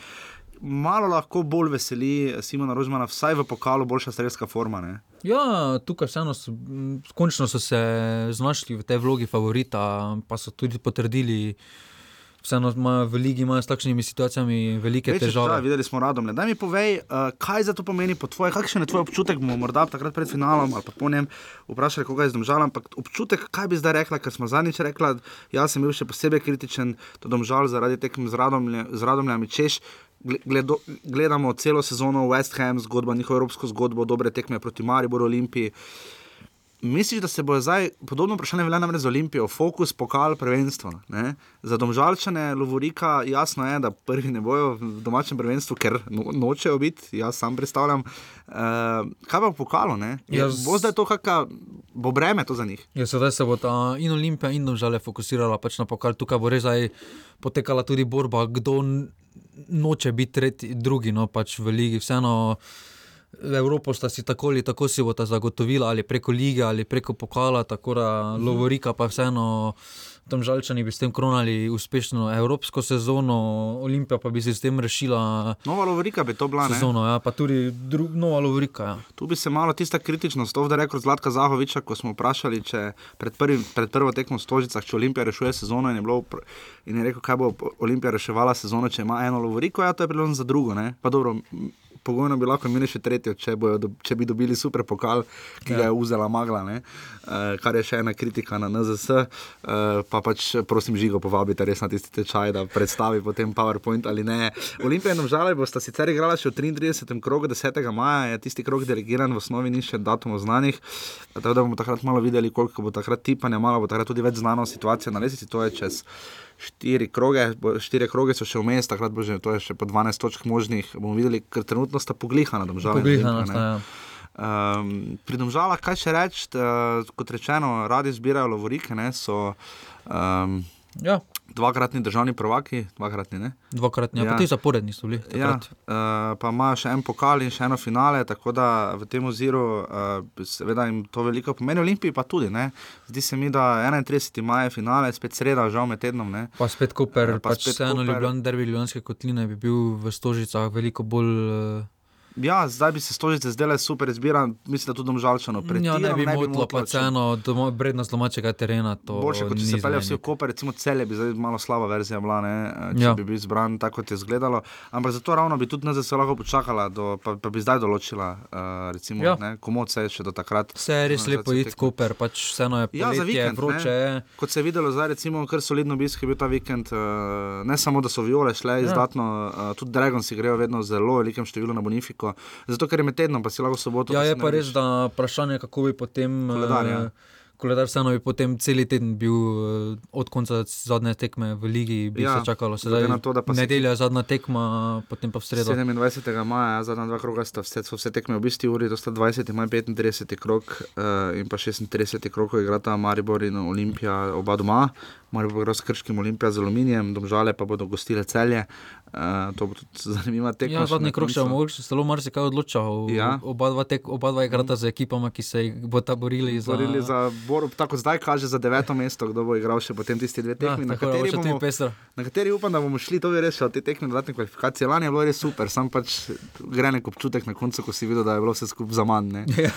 Malo lahko bolj veseli Simona Rožmana, vsaj v pokalu, boljša strelska forma. Ne? Ja, tukaj vseeno so, končno so se znašli v tej vlogi favorita, pa so tudi potrdili. Vseeno imajo v ligi imajo s takšnimi situacijami velike Večje težave. težave, videli smo radom. Daj mi povej, uh, kaj za to pomeni po tvoje, kakšen je tvoj občutek, bomo morda takrat pred finalom ali pa po njem vprašali, koga je zdomžal, ampak občutek, kaj bi zdaj rekla, ker smo zadnjič rekla, jaz sem bil še posebej kritičen, to domžal zaradi tekem z, Radomlje, z Radomljami, češ. gle- Gledo, gledamo celo sezono West Ham, zgodba, njihovo evropsko zgodbo, dobre tekme proti Mariboru, Olimpiji. Misliš, da se bo zdaj podobno vprašanje velja namreč za Olimpijo, fokus, pokal, prvenstvo? Ne? Za domžalčane, Lovorika, jasno je, da prvi ne bojo v domačem prvenstvu, ker no, nočejo biti, jaz sam predstavljam. Uh, kaj pa v pokalu? ne? Je- Jaz- Bo zdaj to, kakšno bo breme to za njih? Ja, sedaj se bo ta in Olimpija in Domžale fokusirala pač na pokal. Tukaj bo res zdaj potekala tudi borba, kdo noče biti tretji, drugi, no pač v ligi. Vseeno Evropo sta si tako ali tako si bo ta zagotovila, ali preko lige ali preko pokala, tako da Mhm. Lovorika pa vseeno. Tam žalčani bi s tem kronali uspešno evropsko sezono, Olimpija pa bi se s tem rešila Nova Lovorika bi to bila. ne? sezono, ja, pa tudi dru, nova Lovorika. Ja. Tu bi se malo tista kritičnost, to je rekel Zlatka Zahoviča, ko smo vprašali, če pred, prvim, pred prvo tekmo v Stožicah, če Olimpija rešuje sezono in je, bilo, in je rekel, kaj bo Olimpija reševala sezono, če ima eno lovoriko, ja, to je priložnost za drugo. Ne? Pa dobro, pogojno bi lahko imeli še tretjo, če, bojo, če bi dobili super pokal, ki ga je vzela Magla, ne? uh, kar je še ena kritika na NZS. Uh, pa pač prosim, žigo povabite res na tisti tečaj, da predstavi potem PowerPoint ali ne. Olimpija in Žale bosta sicer igrala še v 33. krogu 10. maja, je tisti krog dirigiran, v osnovi ni še datumov znanih. Tako da bomo takrat malo videli, koliko bo takrat tipanja, malo bo takrat tudi več znano situacija na lesici, to je čez. Štiri kroge, štiri kroge so še vmes, takrat bo že, to je še po 12 točk možnih. Bomo videli, ker trenutno sta poglihana, da žal. Poglihana sta, ja. Um, pri domžalah, kaj še reči, uh, kot rečeno, radi zbirajo lovorike, ne, so um, ja, dvakratni državni prvaki, dvakratni ne. dvakrat, ja, Ja. ja. pa ti zaporedni so bili. Ja, takrat. uh, pa imajo še en pokal in še eno finale, tako da v tem oziru, uh, seveda jim to veliko pomeni, Olimpiji pa tudi. Ne. Zdi se mi, da 31. maj je finale, spet sreda, žal med tednom. Ne. Pa spet Koper, Ja, pa pa pač spet vseeno. Ljubljan, derbi Ljubljanske kotline bi bil v Stožicah veliko bolj uh, Ja, zdaj bi se stožice zdele super izbira, mislim, da tudi domžalčano. Ja, ne bi motilo, pa vseeno, vrednost domačega terena. Boljše, kot če se pelje vsi v Koper, recimo celje bi zdaj malo slaba verzija bila, ne, če ja. bi bil izbran tako, kot je izgledalo. Ampak zato ravno bi tudi NZS lahko počakala, do, pa, pa bi zdaj določila, uh, recimo, ja. komod se je še do takrat. Vse je res lepo iti v Koper, pač vseeno je ja, za vikend, vroče. Ne. Kot se je videlo zdaj, recimo, kar solidno obisk je bil ta vikend, uh, ne samo, da so viole šle ja. izdatno, uh, tudi Dragon si grejo vedno zelo velikem številu na Bonifiko. Benfico, zato ker je med tednom, pa si lahko soboto. Ja, je pa res, da vprašanje, kako bi potem. Koledar, ja. uh, koledar vseeno bi potem cel teden bil uh, od konca zadnje tekme v Ligi, bi ja, se čakalo. Sedaj, to, nedelja je zadnja tekma, potem pa v sredo. 27. maja, zadnja dva kroga, sta vse, so vse tekme v bistvu uri, to sta 20. maj, 35. krok uh, in pa 36. krok, ko igrata Maribor in Olimpija, oba doma. Maribor gre s krškim Olimpijem, z aluminijem, domžale pa bodo gostile celje. Uh, to bo tudi *laughs* zanimivo tekmo. Ja, zadnji krok še mogoče zelo marsikaj odločal. Ja. Oba dva, tek, oba dva igrata z ekipama, ki se bo ta borili za. Borili za bor, tako zdaj kaže za deveto mesto, kdo bo igral še potem tisti dve tekmi. Ja, na, kateri bomo, na kateri upam, da bomo šli, to je res, te tekme dodatne kvalifikacije. Lani je bilo res super, sam pač gre nek občutek na koncu, ko si videl, da je bilo vse skupaj za manj. Ja.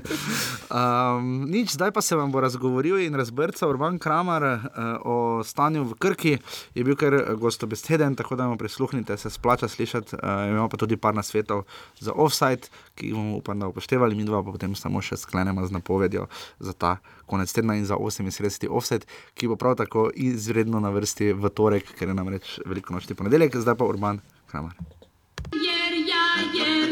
*laughs* um, nič, zdaj pa se vam bo razgovoril in razbrcal Urban Kramer uh, o stanju v Krki, je bil kar gostobeseden da mu prisluhnite, se splača slišati. Uh, imamo pa tudi par nasvetov za offside, ki jih bomo upam, da upoštevali, mi dva pa potem samo še sklenemo z napovedjo za ta konec tedna in za 38. offside, ki bo prav tako izredno na vrsti v torek, ker je namreč veliko noči ponedeljek, zdaj pa Urban Kramer. Jer, ja, jer,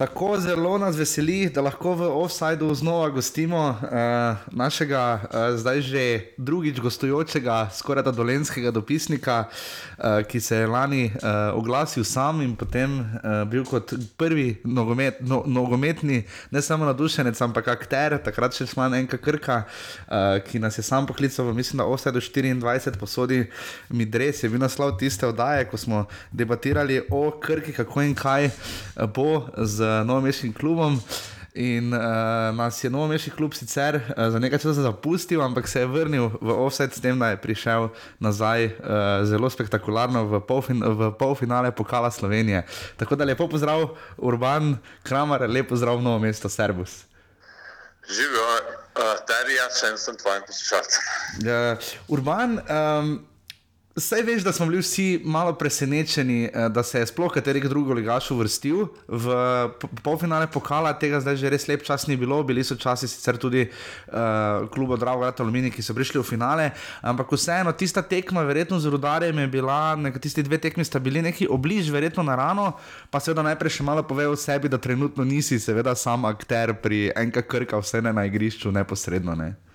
Tako zelo nas veseli, da lahko v Offsideu znova gostimo uh, našega, uh, zdaj že drugič gostujočega, skoraj da dolenskega dopisnika, uh, ki se je lani uh, oglasil sam in potem uh, bil kot prvi nogomet, no, nogometni, ne samo nadušenec, ampak akter, takrat še član enega krka, uh, ki nas je sam poklical, mislim, da Offsideu 24 posodi mi dres, je bil naslov tiste oddaje, ko smo debatirali o krki, kako in kaj bo z novomeškim klubom. In uh, nas je novomeški klub sicer uh, za nekaj časa zapustil, ampak se je vrnil v offset s tem, da je prišel nazaj uh, zelo spektakularno v, polfin v polfinale pokala Slovenije. Tako da lepo pozdrav, Urban Kramer, lepo pozdrav v novo mesto Serbus. Živijo, uh, Darija, še en sem tvojim poslušalcem. Uh, Urban. Um, Saj veš, da smo bili vsi malo presenečeni, eh, da se je sploh katerih drugih ligaš uvrstil v polfinale pokala, tega zdaj že res lep čas ni bilo, bili so časi sicer tudi uh, klubo Drago Rata Alumini, ki so prišli v finale, ampak vseeno tista tekma, verjetno z rudarjem je bila, tisti dve tekmi sta bili neki obliž, verjetno na rano, pa seveda najprej še malo pove o sebi, da trenutno nisi seveda sam akter pri enka krka, vse ne na igrišču neposredno. Ne.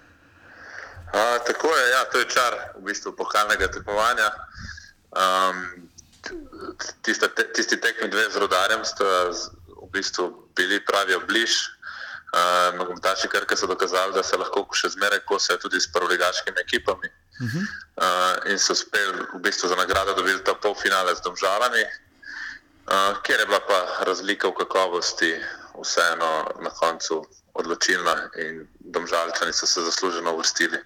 A, tako je, ja, to je čar v bistvu pokalnega tekmovanja. Um, tiste, te, tisti tekmi dve z rodarjem sta v bistvu bili pravi bliž. Uh, Nogometaši Krke so dokazali, da se lahko še zmeraj kosajo tudi s prvoligaškimi ekipami. Uh -huh. uh, in so uspeli v bistvu za nagrado dobiti ta polfinale z domžalami, uh, kjer je bila pa razlika v kakovosti vseeno na koncu odločilna in domžalčani so se zasluženo uvrstili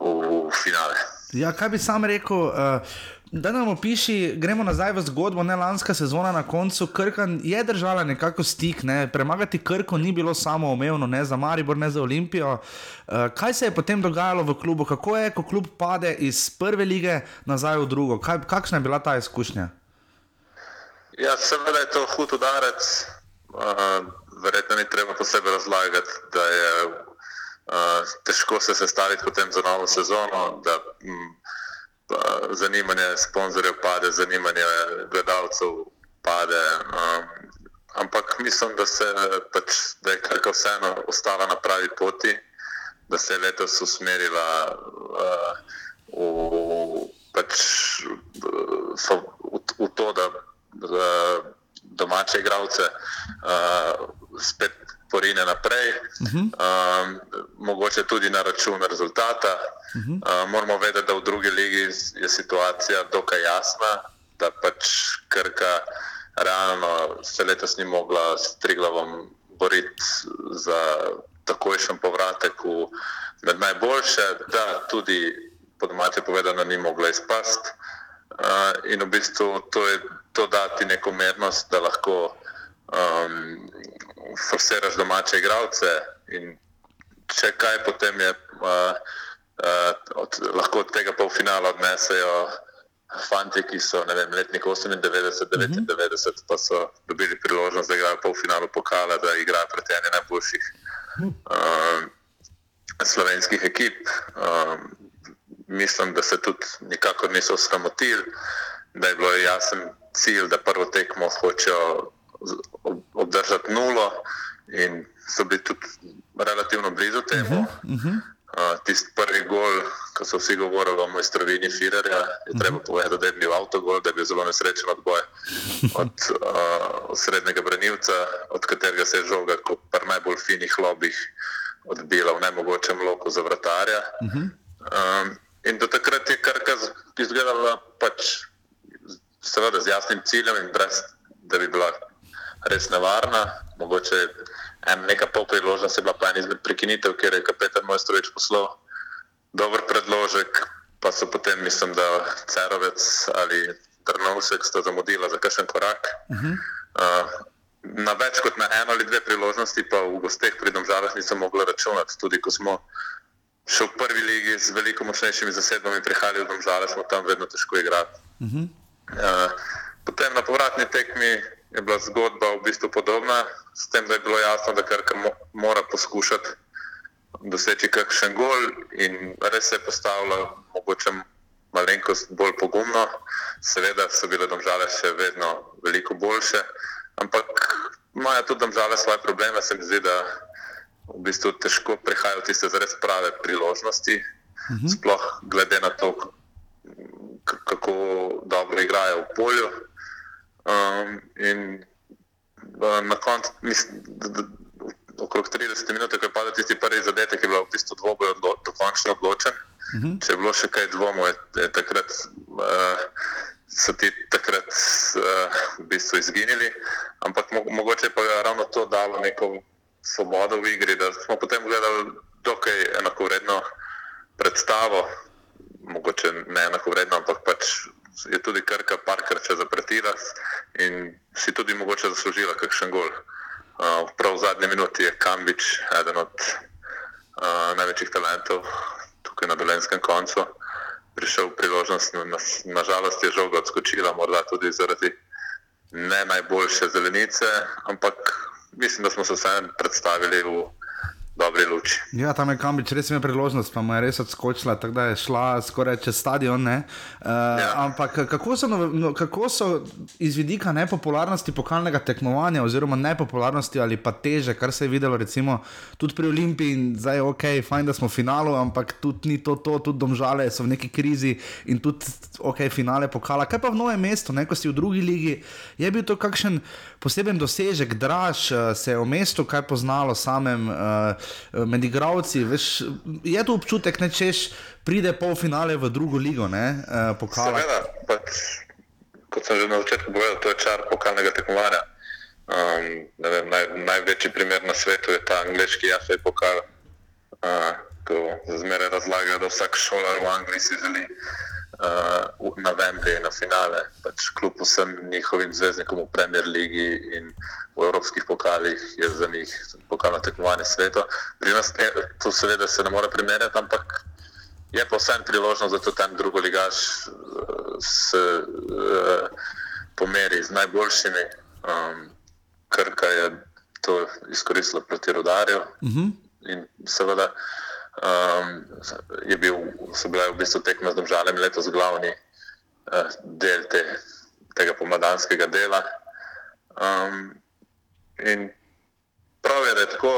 v finale. Ja, kaj bi sam rekel? Uh... Da nam opiši, gremo nazaj v zgodbo, ne lanska sezona na koncu. Krkan je držala nekako stik, ne? premagati Krko ni bilo samo omejeno, ne za Maribor, ne za Olimpijo. Uh, kaj se je potem dogajalo v klubu, kako je, ko klub pade iz prve lige nazaj v drugo? Kaj, kakšna je bila ta izkušnja? Ja, seveda je to hud udarec. Uh, verjetno ni treba posebej razlagati, da je uh, težko se sestaviti potem za novo sezono, da m, uh, zanimanje sponzorjev pade, zanimanje gledalcev pade. Um, ampak mislim, da, se, pač, da je kar vseeno ostala na pravi poti, da se je letos usmerila uh, v, pač, v, v, v to, da. da domače igralce, uh, spet porine naprej, uh -huh. um, mogoče tudi na račun rezultata. Uh -huh. uh, moramo vedeti, da v drugi legi je situacija dokaj jasna, da pač Krka realno se letos ni mogla s Triglavom boriti za takojšen povratek v med najboljše, da tudi po domače povedano ni mogla izpasti. Uh, in v bistvu to, je, to dati neko mernost, da lahko um, forsiraš domače igralce. In če kaj, potem je, uh, uh, od, lahko od tega polfinala odnesejo fanti, ki so vem, letnik 98, 99, mm -hmm. pa so dobili priložnost, da igrajo polfinalu pokala, da igrajo pred eni najboljših uh, slovenskih ekip. Um, mislim, da se tudi nikakor niso sramotili, da je bilo jasen cilj, da prvo tekmo hočejo obdržati nulo in so bili tudi relativno blizu temu. Uh -huh, uh -huh. Uh, tisti prvi gol, ko so vsi govorili o mojstrovini Firerja, je treba mhm. povedati, da je bil avtogol, da je bil zelo nesrečen odboj od, uh, srednjega branilca, od katerega se je žoga, kot pri najbolj finih lobih, odbila v najmogočem loku za vratarja. Um, In do takrat je Krka izgledala pač, seveda z jasnim ciljem in brez, da bi bila res nevarna. Mogoče en neka pol priložnost je bila pa en izmed prekinitev, kjer je kapetan Mojstrovič poslal dober predložek, pa so potem, mislim, da Cerovec ali Trnovsek sta zamudila za kakšen korak. Uh -huh. uh, na več kot na eno ali dve priložnosti pa v gosteh pri domžalah nisem mogla računati, tudi ko smo še v prvi legi z veliko močnejšimi zasedbami prihajali v Domžale, smo tam vedno težko igrali. Uh -huh. uh, potem na povratni tekmi je bila zgodba v bistvu podobna, s tem, da je bilo jasno, da Krka mo mora poskušati doseči kakšen gol in res se je postavila mogoče malenkost bolj pogumno. Seveda so bile Domžale še vedno veliko boljše, ampak imajo tudi Domžale svoje probleme, se mi zdi, da v bistvu težko prihajajo tiste res prave priložnosti, uh mhm. -huh. sploh glede na to, kako dobro igrajo v polju. Um, in na koncu, okrog 30 minut, ko je padel tisti prvi zadetek, je bil v bistvu dvoboj odlo dokončno odločen. Uh mhm. -huh. Če je bilo še kaj dvomov, je, je takrat. Uh, So ti takrat uh, v bistvu izginili, ampak mo mogoče pa je ravno to dalo neko svobodo v igri, da smo potem gledali dokaj enakovredno predstavo, mogoče ne enakovredno, ampak pač je tudi Krka parkrat če zapretila in si tudi mogoče zaslužila kakšen gol. Uh, prav v zadnji minuti je Kambič, eden od uh, največjih talentov tukaj na dolenskem koncu, prišel v priložnost, nažalost na je žoga odskočila, morda tudi zaradi ne najboljše zelenice, ampak mislim, da smo se vseeno predstavili v dobri luči. Ja, tam je Kambič res imel priložnost, pa mu je res odskočila, tako da je šla skoraj čez stadion. Uh, ja. Ampak kako so, no, kako so iz vidika nepopularnosti pokalnega tekmovanja, oziroma nepopularnosti ali pa teže, kar se je videlo recimo, tudi pri Olimpiji, zdaj je ok, fajn, da smo v finalu, ampak tudi ni to, to tudi domžale so v neki krizi in tudi ok, finale pokala. Kaj pa v novem mestu, ne, ko si v drugi ligi, je bil to kakšen poseben dosežek, draž eh, se je v mestu, kaj poznalo samem. Uh, med igravci. Veš, je to občutek, da češ pride pol finale v drugo ligo, ne uh, pokala. Seveda, pač, kot sem že na začetku povedal, to je čar pokalnega tekmovanja. Um, vem, naj, največji primer na svetu je ta angliški jafej pokal. Uh, zmeraj razlagajo, da vsak šolar v Angliji si želi uh, na Wembley, na finale, pač kljub vsem njihovim zvezdnikom v Premier League in v evropskih pokalih, je za njih pokalno tekmovanje sveta. Pri nas ne, to seveda se ne more primerjati, ampak je pa vsem priložnost, da to tam drugo ligaš uh, se uh, pomeri z najboljšimi. Um, Krka je to izkoristila proti rodarju uh mhm. -huh. in seveda um, je bil, so bile v bistvu tekme z državami letos glavni uh, del te, tega pomladanskega dela. Um, in prav je, da je tako,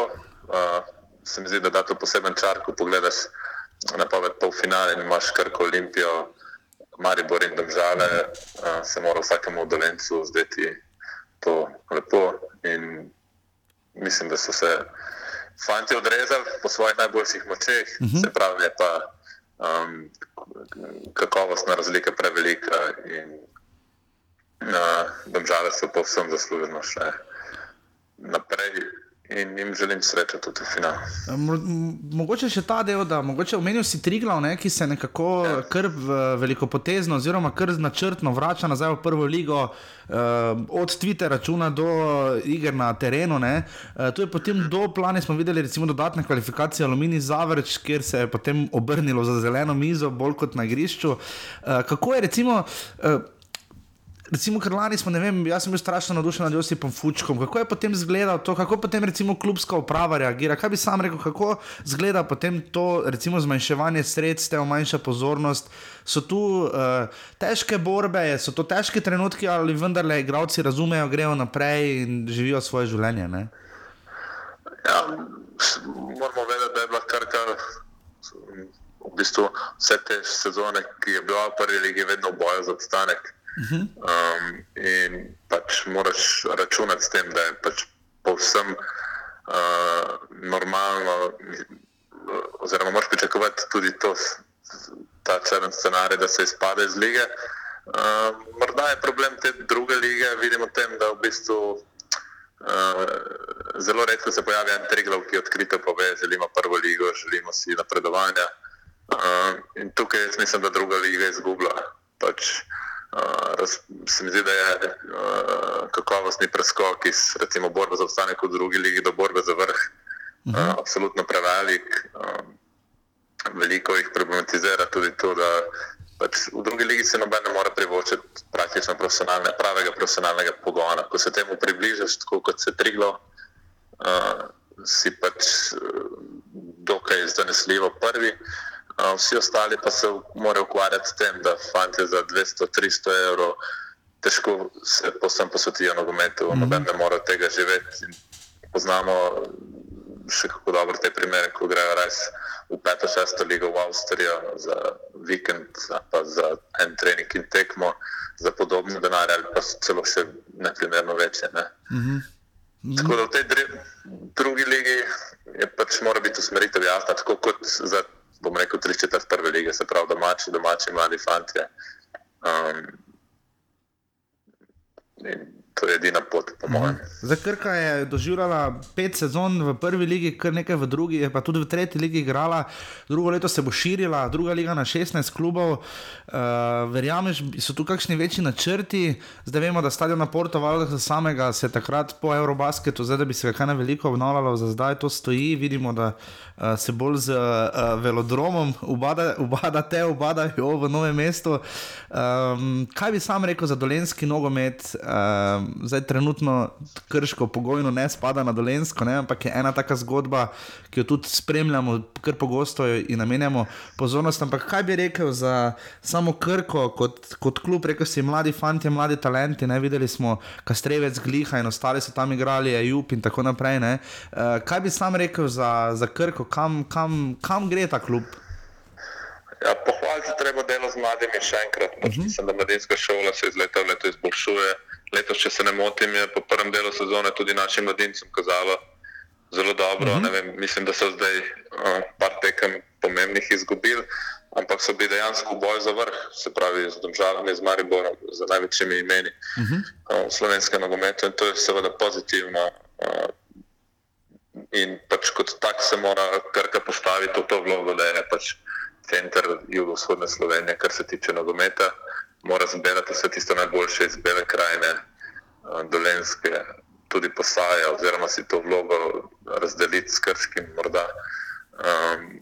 uh, se mi zdi, da da to poseben čar, ko pogledaš na poved polfinale in imaš krko Olimpijo, Maribor in države, uh, se mora vsakemu dolencu zdeti to lepo in mislim, da so se fanti odrezali po svojih najboljših močeh, uh mhm. -huh. se pravi, je pa um, kakovostna razlika prevelika in uh, domžale so povsem zasluženo še naprej in jim želim srečo tudi v finalu. Mo mogoče še ta del, da mogoče omenil si Triglav, ne, ki se nekako ja. kar velikopotezno, oziroma kar načrtno vrača nazaj v prvo ligo, uh, od Twitter računa do iger na terenu. Uh, tu je potem do plana, smo videli recimo dodatne kvalifikacije Alumini Zavrč, kjer se je potem obrnilo za zeleno mizo, bolj kot na igrišču. Uh, kako je recimo. Uh, recimo, ker lani smo, ne vem, jaz sem bil strašno navdušen nad Josipom Fučkom. Kako je potem izgledalo to, kako potem recimo klubska uprava reagira? Kaj bi sam rekel, kako izgleda potem to, recimo, zmanjševanje sredstev, manjša pozornost? So tu uh, težke borbe, so to težke trenutki, ali vendarle igravci razumejo, grejo naprej in živijo svoje življenje? Ne? Ja, moramo vedeti, da je bila kar kar. V bistvu vse te sezone, ki je bila v prvi legi, vedno bojo za obstanek. Um, in pač moraš računati s tem, da je pač povsem uh, normalno, oziroma moraš pričakovati tudi to, ta črn scenarij, da se izpade iz lige. Uh, morda je problem te druge lige, vidimo tem, da v bistvu uh, zelo redko se pojavi en triglav, ki odkrito pove, želimo prvo ligo, želimo si napredovanja. Uh, in tukaj jaz mislim, da druga liga izgublja. Pač, uh, Uh, se mi zdi, da je uh, kakovostni preskok iz recimo, borbe za obstanek v drugi ligi do borbe za vrh uh, uh -huh. absolutno prevelik. Uh, veliko jih problematizira tudi to, da pač v drugi ligi se noben ne more privoščiti praktično profesionalne, pravega profesionalnega pogona. Ko se temu približaš, tako kot se triglo, uh, si pač dokaj zanesljivo prvi. Uh, vsi ostali pa se morajo ukvarjati s tem, da fanti za 200-300 evrov težko se posem posvetijo nogometu, mm -hmm. noben ne more tega živeti. Poznamo še kako dobro te primere, ko grejo res v peto, šesto ligo v Avstrijo za vikend, pa za en trening in tekmo za podobno denar ali pa celo še neprimerno večje. Ne? Mm -hmm. Tako da v tej drugi ligi je pač mora biti usmeritev jasna, tako kot za bom rekel, tri četrt prve lige, se pravi domači, domači mladi fanti. Um, To je edina pot, po mojem. Mhm. Za Krka je doživljala pet sezon v prvi ligi, kar nekaj v drugi, pa tudi v tretji ligi igrala, drugo leto se bo širila, druga liga na 16 klubov. Uh, verjameš, so tu kakšni večji načrti, zdaj vemo, da stadion na Porto Valda samega se takrat po Eurobasketu, zdaj da bi se kaj na veliko obnavljalo, za zdaj to stoji, vidimo, da uh, se bolj z uh, velodromom ubadate, ubadajo v novem mestu. Um, kaj bi sam rekel za dolenski nogomet? Uh, zdaj trenutno krško pogojno ne spada na dolensko, ne, ampak je ena taka zgodba, ki jo tudi spremljamo, kar pogosto in namenjamo pozornost. Ampak kaj bi rekel za samo krko kot, kot klub, rekel si mladi fanti, mladi talenti, ne videli smo Kastrevec, Gliha in ostali so tam igrali, Jup in tako naprej. Ne. Uh, kaj bi sam rekel za, za krko, kam, kam, kam gre ta klub? Ja, pohvaliti treba delo z mladimi še enkrat. Pač uh -huh. Mislim, da mladinska šola se iz leta v leto izboljšuje. Letos, če se ne motim, je po prvem delu sezone tudi našim mladincem kazalo zelo dobro. Uh -huh. vem, mislim, da so zdaj uh, par tekem pomembnih izgubili, ampak so bili dejansko boj za vrh, se pravi z državami, z Mariborom, z največjimi imeni uh -huh. uh, slovenske nogometu in to je seveda pozitivno. Uh, In pač kot tak se mora krka postaviti v to vlogo, da je pač center jugovzhodne Slovenije, kar se tiče nogometa, mora zbirati vse tiste najboljše iz bele krajine, eh, dolenske, tudi posaje, oziroma si to vlogo razdeliti s krškim. Morda. Um,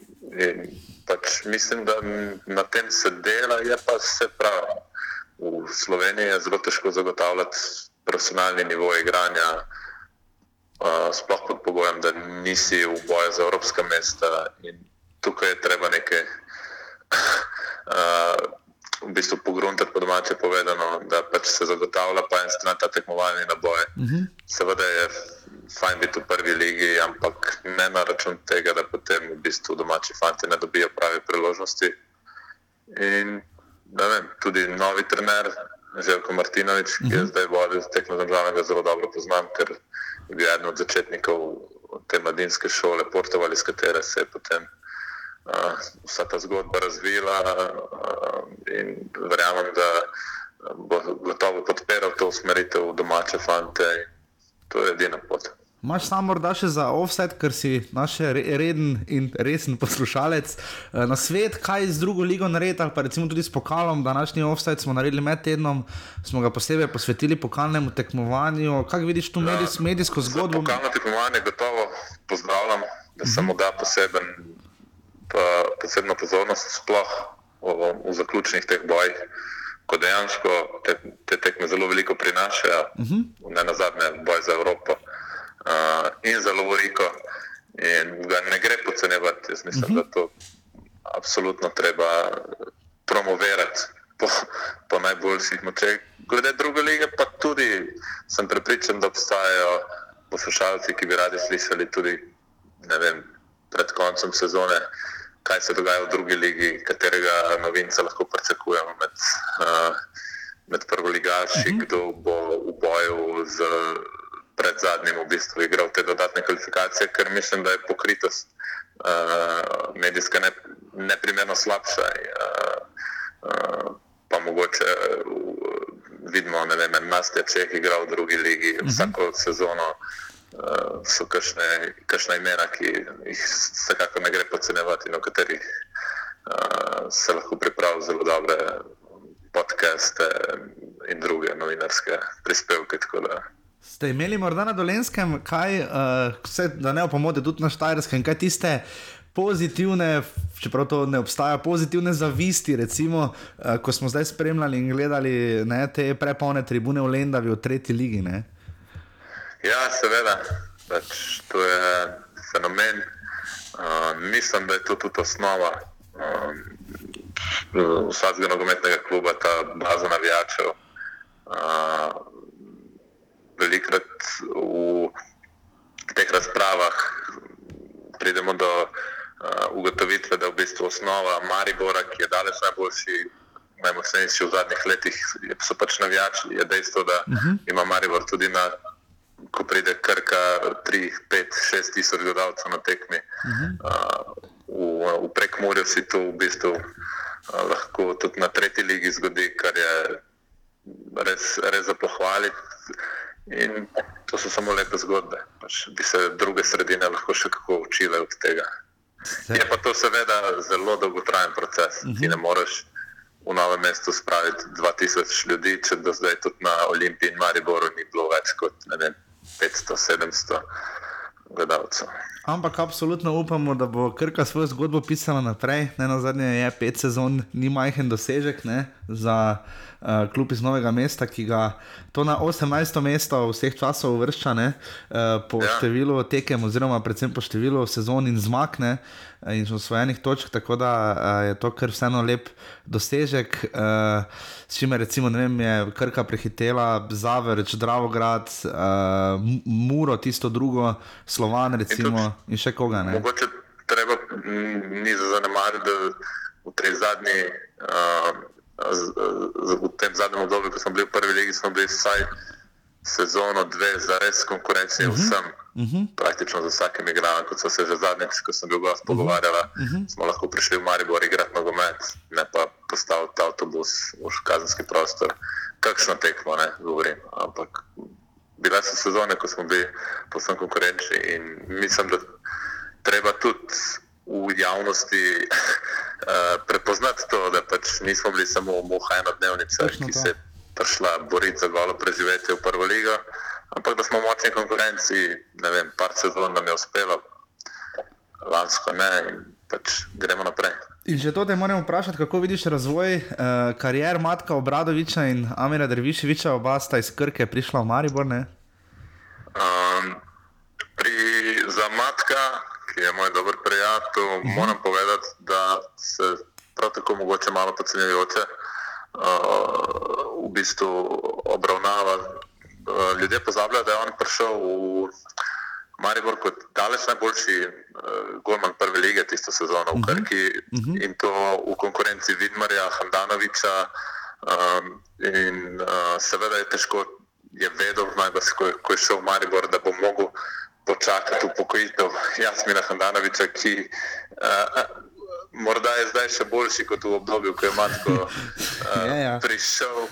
pač mislim, da na tem se dela, je pa vse prav. V Sloveniji je zelo težko zagotavljati profesionalni nivo igranja, uh, sploh pod pogojem, da nisi v boju za evropska mesta. In tukaj je treba nekaj uh, *laughs* v bistvu pogruntati po domače povedano, da pač se zagotavlja pa en stran ta tekmovalni naboj. Uh mhm. -huh. Seveda je fajn biti v prvi ligi, ampak ne na račun tega, da potem v bistvu domači fanti ne dobijo prave priložnosti. In vem, tudi novi trener, Željko Martinovič, uh -huh. ki je mhm. zdaj vodil tekmo državnega, zelo dobro poznam, ker je bil eden od začetnikov te mladinske šole, Portovali, iz katere se je potem vsa ta zgodba razvila in verjamem, da bo gotovo podpiral to usmeritev domače fante. To je edina pot. Máš samo morda še za offset, ker si naš reden in resen poslušalec. Eh, na svet, kaj z drugo ligo narediti, ali pa recimo tudi s pokalom, današnji offset smo naredili med tednom, smo ga posebej posvetili pokalnemu tekmovanju. Kaj vidiš tu medijs, medijsko zgodbo? Pokalno tekmovanje gotovo pozdravljam, da se mu da poseben, pa, posebno pozornost sploh v, v zaključnih teh bojih. Ko dejansko te, te tekme zelo veliko prinašajo, uh -huh. ne na zadnje, boj za Evropo uh, in zelo veliko, in ga ne gre podcenjevati. Jaz mislim, uh -huh. da to absolutno treba promovirati po, po najboljših močeh. Glede druge lige, pa tudi sem prepričan, da obstajajo poslušalci, ki bi radi slišali tudi vem, pred koncem sezone. Kaj se dogaja v drugi ligi, katerega novinca lahko pričakujemo med, uh, med prvoligaši, uh mhm. -huh. kdo bo v boju z pred zadnjim v bistvu igral te dodatne kvalifikacije, ker mislim, da je pokritost uh, medijska ne, neprimerno slabša. Uh, uh, pa mogoče uh, vidimo, da je Nastja Čeh igral v drugi ligi uh mhm. -huh. vsako sezono. Uh, so kakšna imena, ki jih vsekako ne gre podcenjevati, in o katerih uh, se lahko pripravijo zelo dobre podcaste in druge novinarske prispevke. Ste imeli morda na dolenskem, kaj, uh, vse, da ne opomode tudi na Štajerskem, kaj tiste pozitivne, čeprav to ne obstaja, pozitivne zavisti, recimo, uh, ko smo zdaj spremljali in gledali ne, te prepolne tribune v Lendavi v tretji ligi? Ne? Ja, seveda, pač, to je fenomen. Uh, mislim, da je to tudi osnova uh, vsakega nogometnega kluba, ta baza navijačev. Uh, velikrat v teh razpravah pridemo do uh, ugotovitve, da je v bistvu osnova Maribora, ki je daleč najboljši, najmočnejši v zadnjih letih, so pač navijači. Je dejstvo, da uh mhm. -huh. ima Maribor tudi na. Ko pride krka, 3, 5, 6 tisoč gledalcev na tekmi, uh -huh. uh, v, v prekmorju si to v bistvu uh, lahko tudi na tretji ligi zgodi, kar je res, res za pohvaliti. In to so samo lepe zgodbe. Pač bi se druge sredine lahko še kako učile od tega. Je pa to seveda zelo dolgotrajen proces. Uh -huh. Ti ne moreš v novem mestu spraviti 2000 ljudi, če do zdaj tudi na Olimpiji in Mariboru ni bilo več kot 500-700 gledalcev. Ampak absolutno upamo, da bo Krka svojo zgodbo pisala naprej. Ne na zadnje je pet sezon, ni majhen dosežek ne, za uh, klub iz Novega mesta, ki ga to na 18. mesto vseh časov uvršča ne, uh, po ja. številu tekem, oziroma predvsem po številu sezon in zmakne. Eh, in osvojenih točk, tako da uh, je to kar vseeno lep dosežek. Uh, s čimer recimo, vem, je Krka prehitela Zavrč, Dravograd, uh, Muro, tisto drugo, Slovan recimo, in, tudi, in še koga. Ne? Mogoče treba ni zanemariti, da v tej zadnji. Uh, v tem zadnjem obdobju, ko smo bili v prvi legi, smo bili vsaj sezono, dve, za res konkurenčni uh mhm. -huh. vsem. Uh mhm. -huh. Praktično za vsakim igralcem, kot so se že zadnjič, ko sem bil gost pogovarjala, uh mhm. -huh. smo lahko prišli v Maribor igrati nogomet, ne pa postaviti avtobus v kazenski prostor. Kakšno tekmo, ne govorim. Ampak bile so sezone, ko smo bili posebno konkurenčni in mislim, da treba tudi v javnosti uh, prepoznati to, da pač nismo bili samo muha ena dnevnica, ki se je prišla boriti za golo preživetje v prvo ligo, ampak da smo močni konkurenci, ne vem, par sezon nam je uspelo, lansko ne in pač gremo naprej. In že to te moramo vprašati, kako vidiš razvoj uh, karier Matka Obradoviča in Amira Derviševiča, oba sta iz Krke prišla v Maribor? Um, pri, za Matka ki je moj dober prijatelj, uh mhm. -huh. moram povedati, da se prav tako mogoče malo podcenjujoče uh, v bistvu obravnava. Uh, ljudje pozabljajo, da je on prišel v Maribor kot daleč najboljši uh, golman prve lige tisto sezono v mhm. Krki uh mhm. -huh. in to v konkurenci Vidmarja, Handanoviča. Um, in uh, seveda je težko, je vedel, najbolj, ko, ko je šel v Maribor, da bo mogel počakati upokojitev Jasmina Handanoviča, ki uh, morda je zdaj še boljši kot v obdobju, ko je Matko uh, *laughs* ja, ja. prišel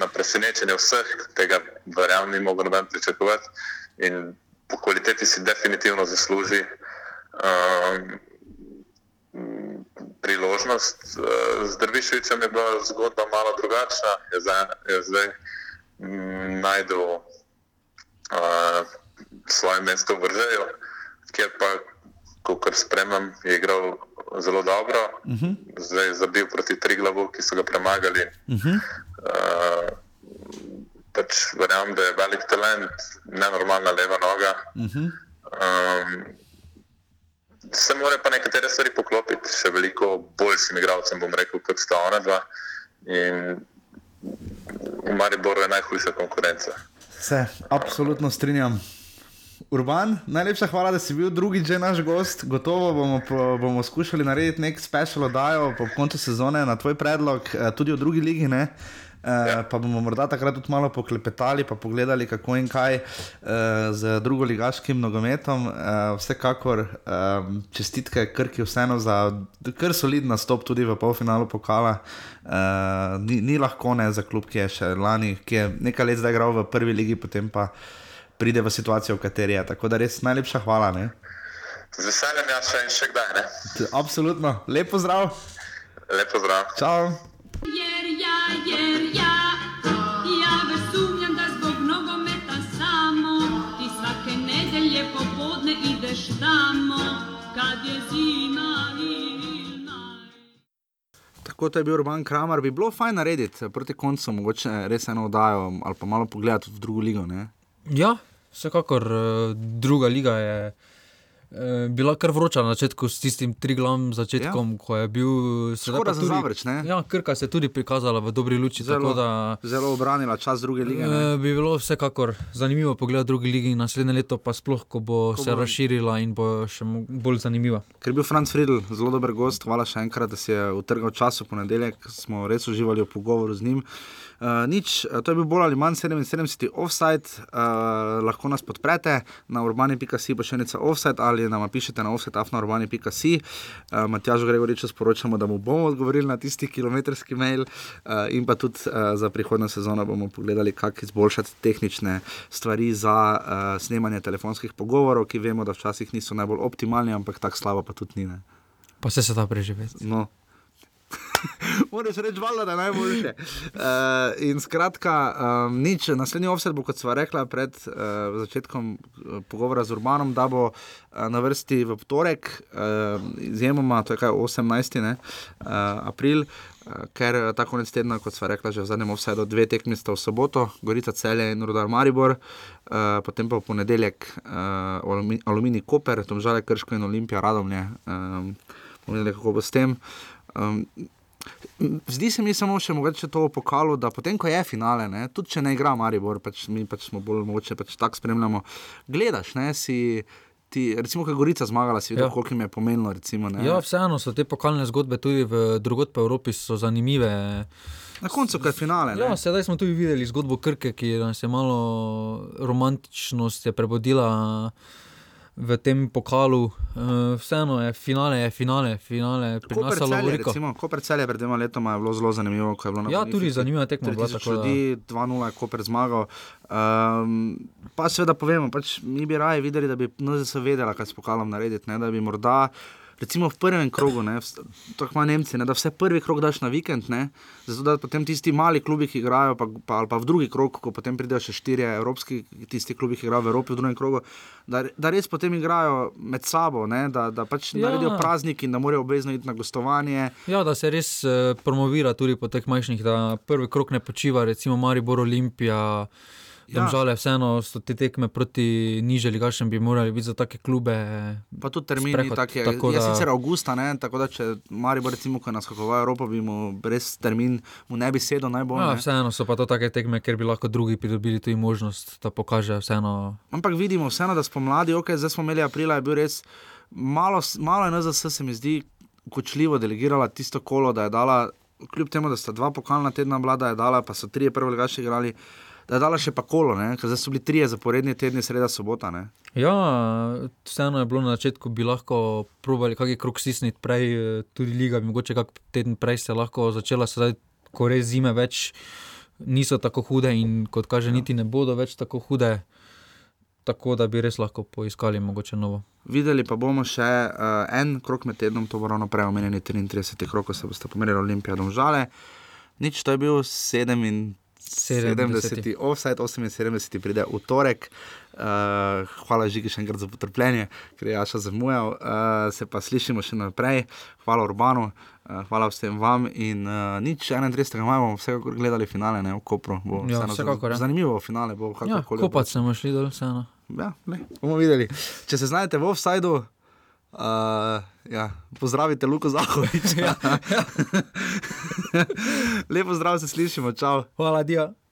na presenečenje vseh, tega verjamem, ni mogel noben pričakovati. In po kvaliteti si definitivno zasluži um, priložnost. Z Drvišovičem je bila zgodba malo drugačna, je zdaj, je zdaj mm, najdel uh, svoje mesto v Vržeju, kjer pa, kot spremljam, je igral zelo dobro, uh -huh. zdaj je zabil proti Triglavu, ki so ga premagali. Uh -huh. uh, pač verjamem, da je velik talent, ne normalna leva noga. Uh -huh. um, se mora pa nekatere stvari poklopiti, še veliko boljšim igralcem, bom rekel, kot sta ona dva. In v Mariboru je najhujša konkurenca. Se absolutno strinjam. Urban, najlepša hvala, da si bil drugi že naš gost. Gotovo bomo, bomo skušali narediti nek special oddajo po koncu sezone na tvoj predlog, eh, tudi v drugi ligi. Ne? Uh, pa bomo morda takrat tudi malo poklepetali, pa pogledali, kako in kaj uh, z drugoligaškim nogometom. Vsekakor čestitke Krki, vseeno za kar solidn nastop tudi v polfinalu pokala. Ni, ni lahko ne za klub, ki je še lani, ki je nekaj let zdaj igral v prvi ligi, potem pa pride v situacijo, v kateri je. Tako da res najlepša hvala. Ne? Z veseljem, ja, še in še kdaj. Ne? Absolutno. Lepo zdrav. Lepo zdrav. Čau. Jer ja, jer ja, ja već sumnjam da zbog nogometa samo ti svake nedelje popodne ideš tamo kad je zima. Tako to je bil Urban Kramer, bi bilo fajn narediti proti koncu, mogoče res eno oddajo ali pa malo pogledati v drugo ligo. Ne? Ja, vsekakor eh, druga liga je bila kar vroča na začetku s tistim triglam začetkom, ja. ko je bil Škoda za tudi- Zavrč, ne? Ja, Krka se je tudi prikazala v dobri luči, Zelo, da zelo obranila čas druge lige. ne. eh, bi bilo vsekakor zanimivo pogledati drugi ligi naslednje leto, pa sploh, ko bo Ko se bo- razširila in bo še bolj zanimiva. Ker je bil Franz Friedl zelo dober gost, hvala še enkrat, da si je utrgal čas v ponedeljek, smo res uživali v pogovoru z njim. Uh, nič, eh, to je bil bolj ali manj 77 offside, uh, lahko nas podprete na urbani.si, pa še neca offside ali nam pišete na offside.afnaurbani.si. Uh, Matjažu Gregoriču sporočamo, da mu bomo odgovorili na tisti kilometrski mail uh, in pa tudi uh, za prihodnjo sezono bomo pogledali, kako izboljšati tehnične stvari za uh, snemanje telefonskih pogovorov, ki vemo, da včasih niso najbolj optimalni, ampak tako slabo pa tudi ni. Ne? Pa se se da preživeti. No. *laughs* Moraš reči, valjda, da je najboljše. Uh, in skratka, um, nič, naslednji offset bo, kot sva rekla pred uh, začetkom uh, pogovora z Urbanom, da bo uh, na vrsti v torek, uh, izjemoma, to je kaj 18. Ne, uh, april. Ker ta konec tedna, kot sva rekla, že v zadnjem offsetu, dve tekmi sta v soboto, Gorica Celje in Rudar Maribor, uh, potem pa v ponedeljek uh, Alumi- Aluminij Koper, Tomžale Krško in Olimpija Radomlje. Um, bomo videli, kako bo s tem. Um, Zdi se mi samo še mogoče to v pokalu, da potem, ko je finale, ne, tudi če ne igra Maribor, pač mi pač smo bolj mogoče pač tako spremljamo. Gledaš, ne, si. Ti, recimo, ko je Gorica zmagala, si videl, Ja. ja. koliko jim je pomenilo. Recimo, ne. Ja, vseeno so te pokalne zgodbe tudi v drugot po Evropi zanimive. Na koncu, ko je finale. Ja, ne. sedaj smo tudi videli zgodbo Krke, ki nas je malo romantičnost je prebudila v tem pokalu. Uh, vseeno je finale, je finale, finale Lovoriko. recimo, Koper Celje pred dvema letoma je bilo zelo zanimivo. ko je bilo na Ja, Bonifici tudi zanimiva tekma bila, 3000 tako ljudi, 2-0 je Koper zmagal. Um, pa seveda povemo, pač mi bi raje videli, da bi NZS vedela, kaj s pokalom narediti, ne, da bi morda. Recimo v prvem krogu, ne, tako imajo Nemci, ne, da vse prvi krog daš na vikend, ne, zato da potem tisti mali klubi, ki igrajo, pa, pa, ali pa v drugi krog, ko potem pridejo še štirje evropski, tisti klubi, ki igrajo v Evropi v drugem krogu, da, da res potem igrajo med sabo, ne, da, da pač Ja. naredijo praznik in da morajo obvezno iti na gostovanje. Ja, da se res uh, promovira tudi po teh majhnih, da prvi krok ne počiva, recimo Maribor Olimpija. Ja. Ja. Vseeno so te tekme proti nižje ligašem, bi morali biti za take klube. Pa tudi termini, sprehod, tak je, tako je da- sicer avgusta, ne, tako da če Maribor recimo, ko je naskakoval Evropo, bi mu res termin mu ne bi sedel najbolj. Ja, ne. vseeno so pa to take tekme, ker bi lahko drugi pridobili tudi možnost, da pokažejo vseeno. Ampak vidimo vseeno, da spomladi, ok, zdaj smo imeli aprila, je bil res malo, malo je NZS se mi zdi kočljivo delegirala tisto kolo, da je dala, kljub temu, da sta dva pokalna tedna bila, da je dala, pa so trije prvi ligaši igrali. Da je dala še pa kolo, ne? ker so bili trije zaporedni tedni, sreda, sobota. Ne? Ja, vseeno je bilo na začetku, bi lahko probali kakšen krok stisniti prej, eh, tudi liga, mogoče kak teden prej se lahko začela, sedaj, ko res zime več niso tako hude in kot kaže, niti ne bodo več tako hude. tako da bi res lahko poiskali mogoče novo. Videli pa bomo še uh, en krok med tednom, to bo ravno prej omenjeni 33. krok, ko se boste pomerili Olimpija domžale. Nič, to je bil 77. 70. offside, 78. pride v torek. Uh, hvala Žigi še enkrat za potrpljenje, ker je Jaša zamujal. Uh, se pa slišimo še naprej. Hvala Urbanu, uh, hvala vsem vam. In uh, nič, 31. maja bomo vsekakor gledali finale, ne v Kopru. Bo Ja, vsekakor, ja. Zanimivo finale bo, Ja, kopat smo šli dol, vseeno. Ja, ne, bomo videli. Če se znajdete v offsajdu, uh, ja, pozdravite Luko Zahovič. *laughs* *laughs* Lepo zdrav, se slišimo, čau. Hvala, Dio.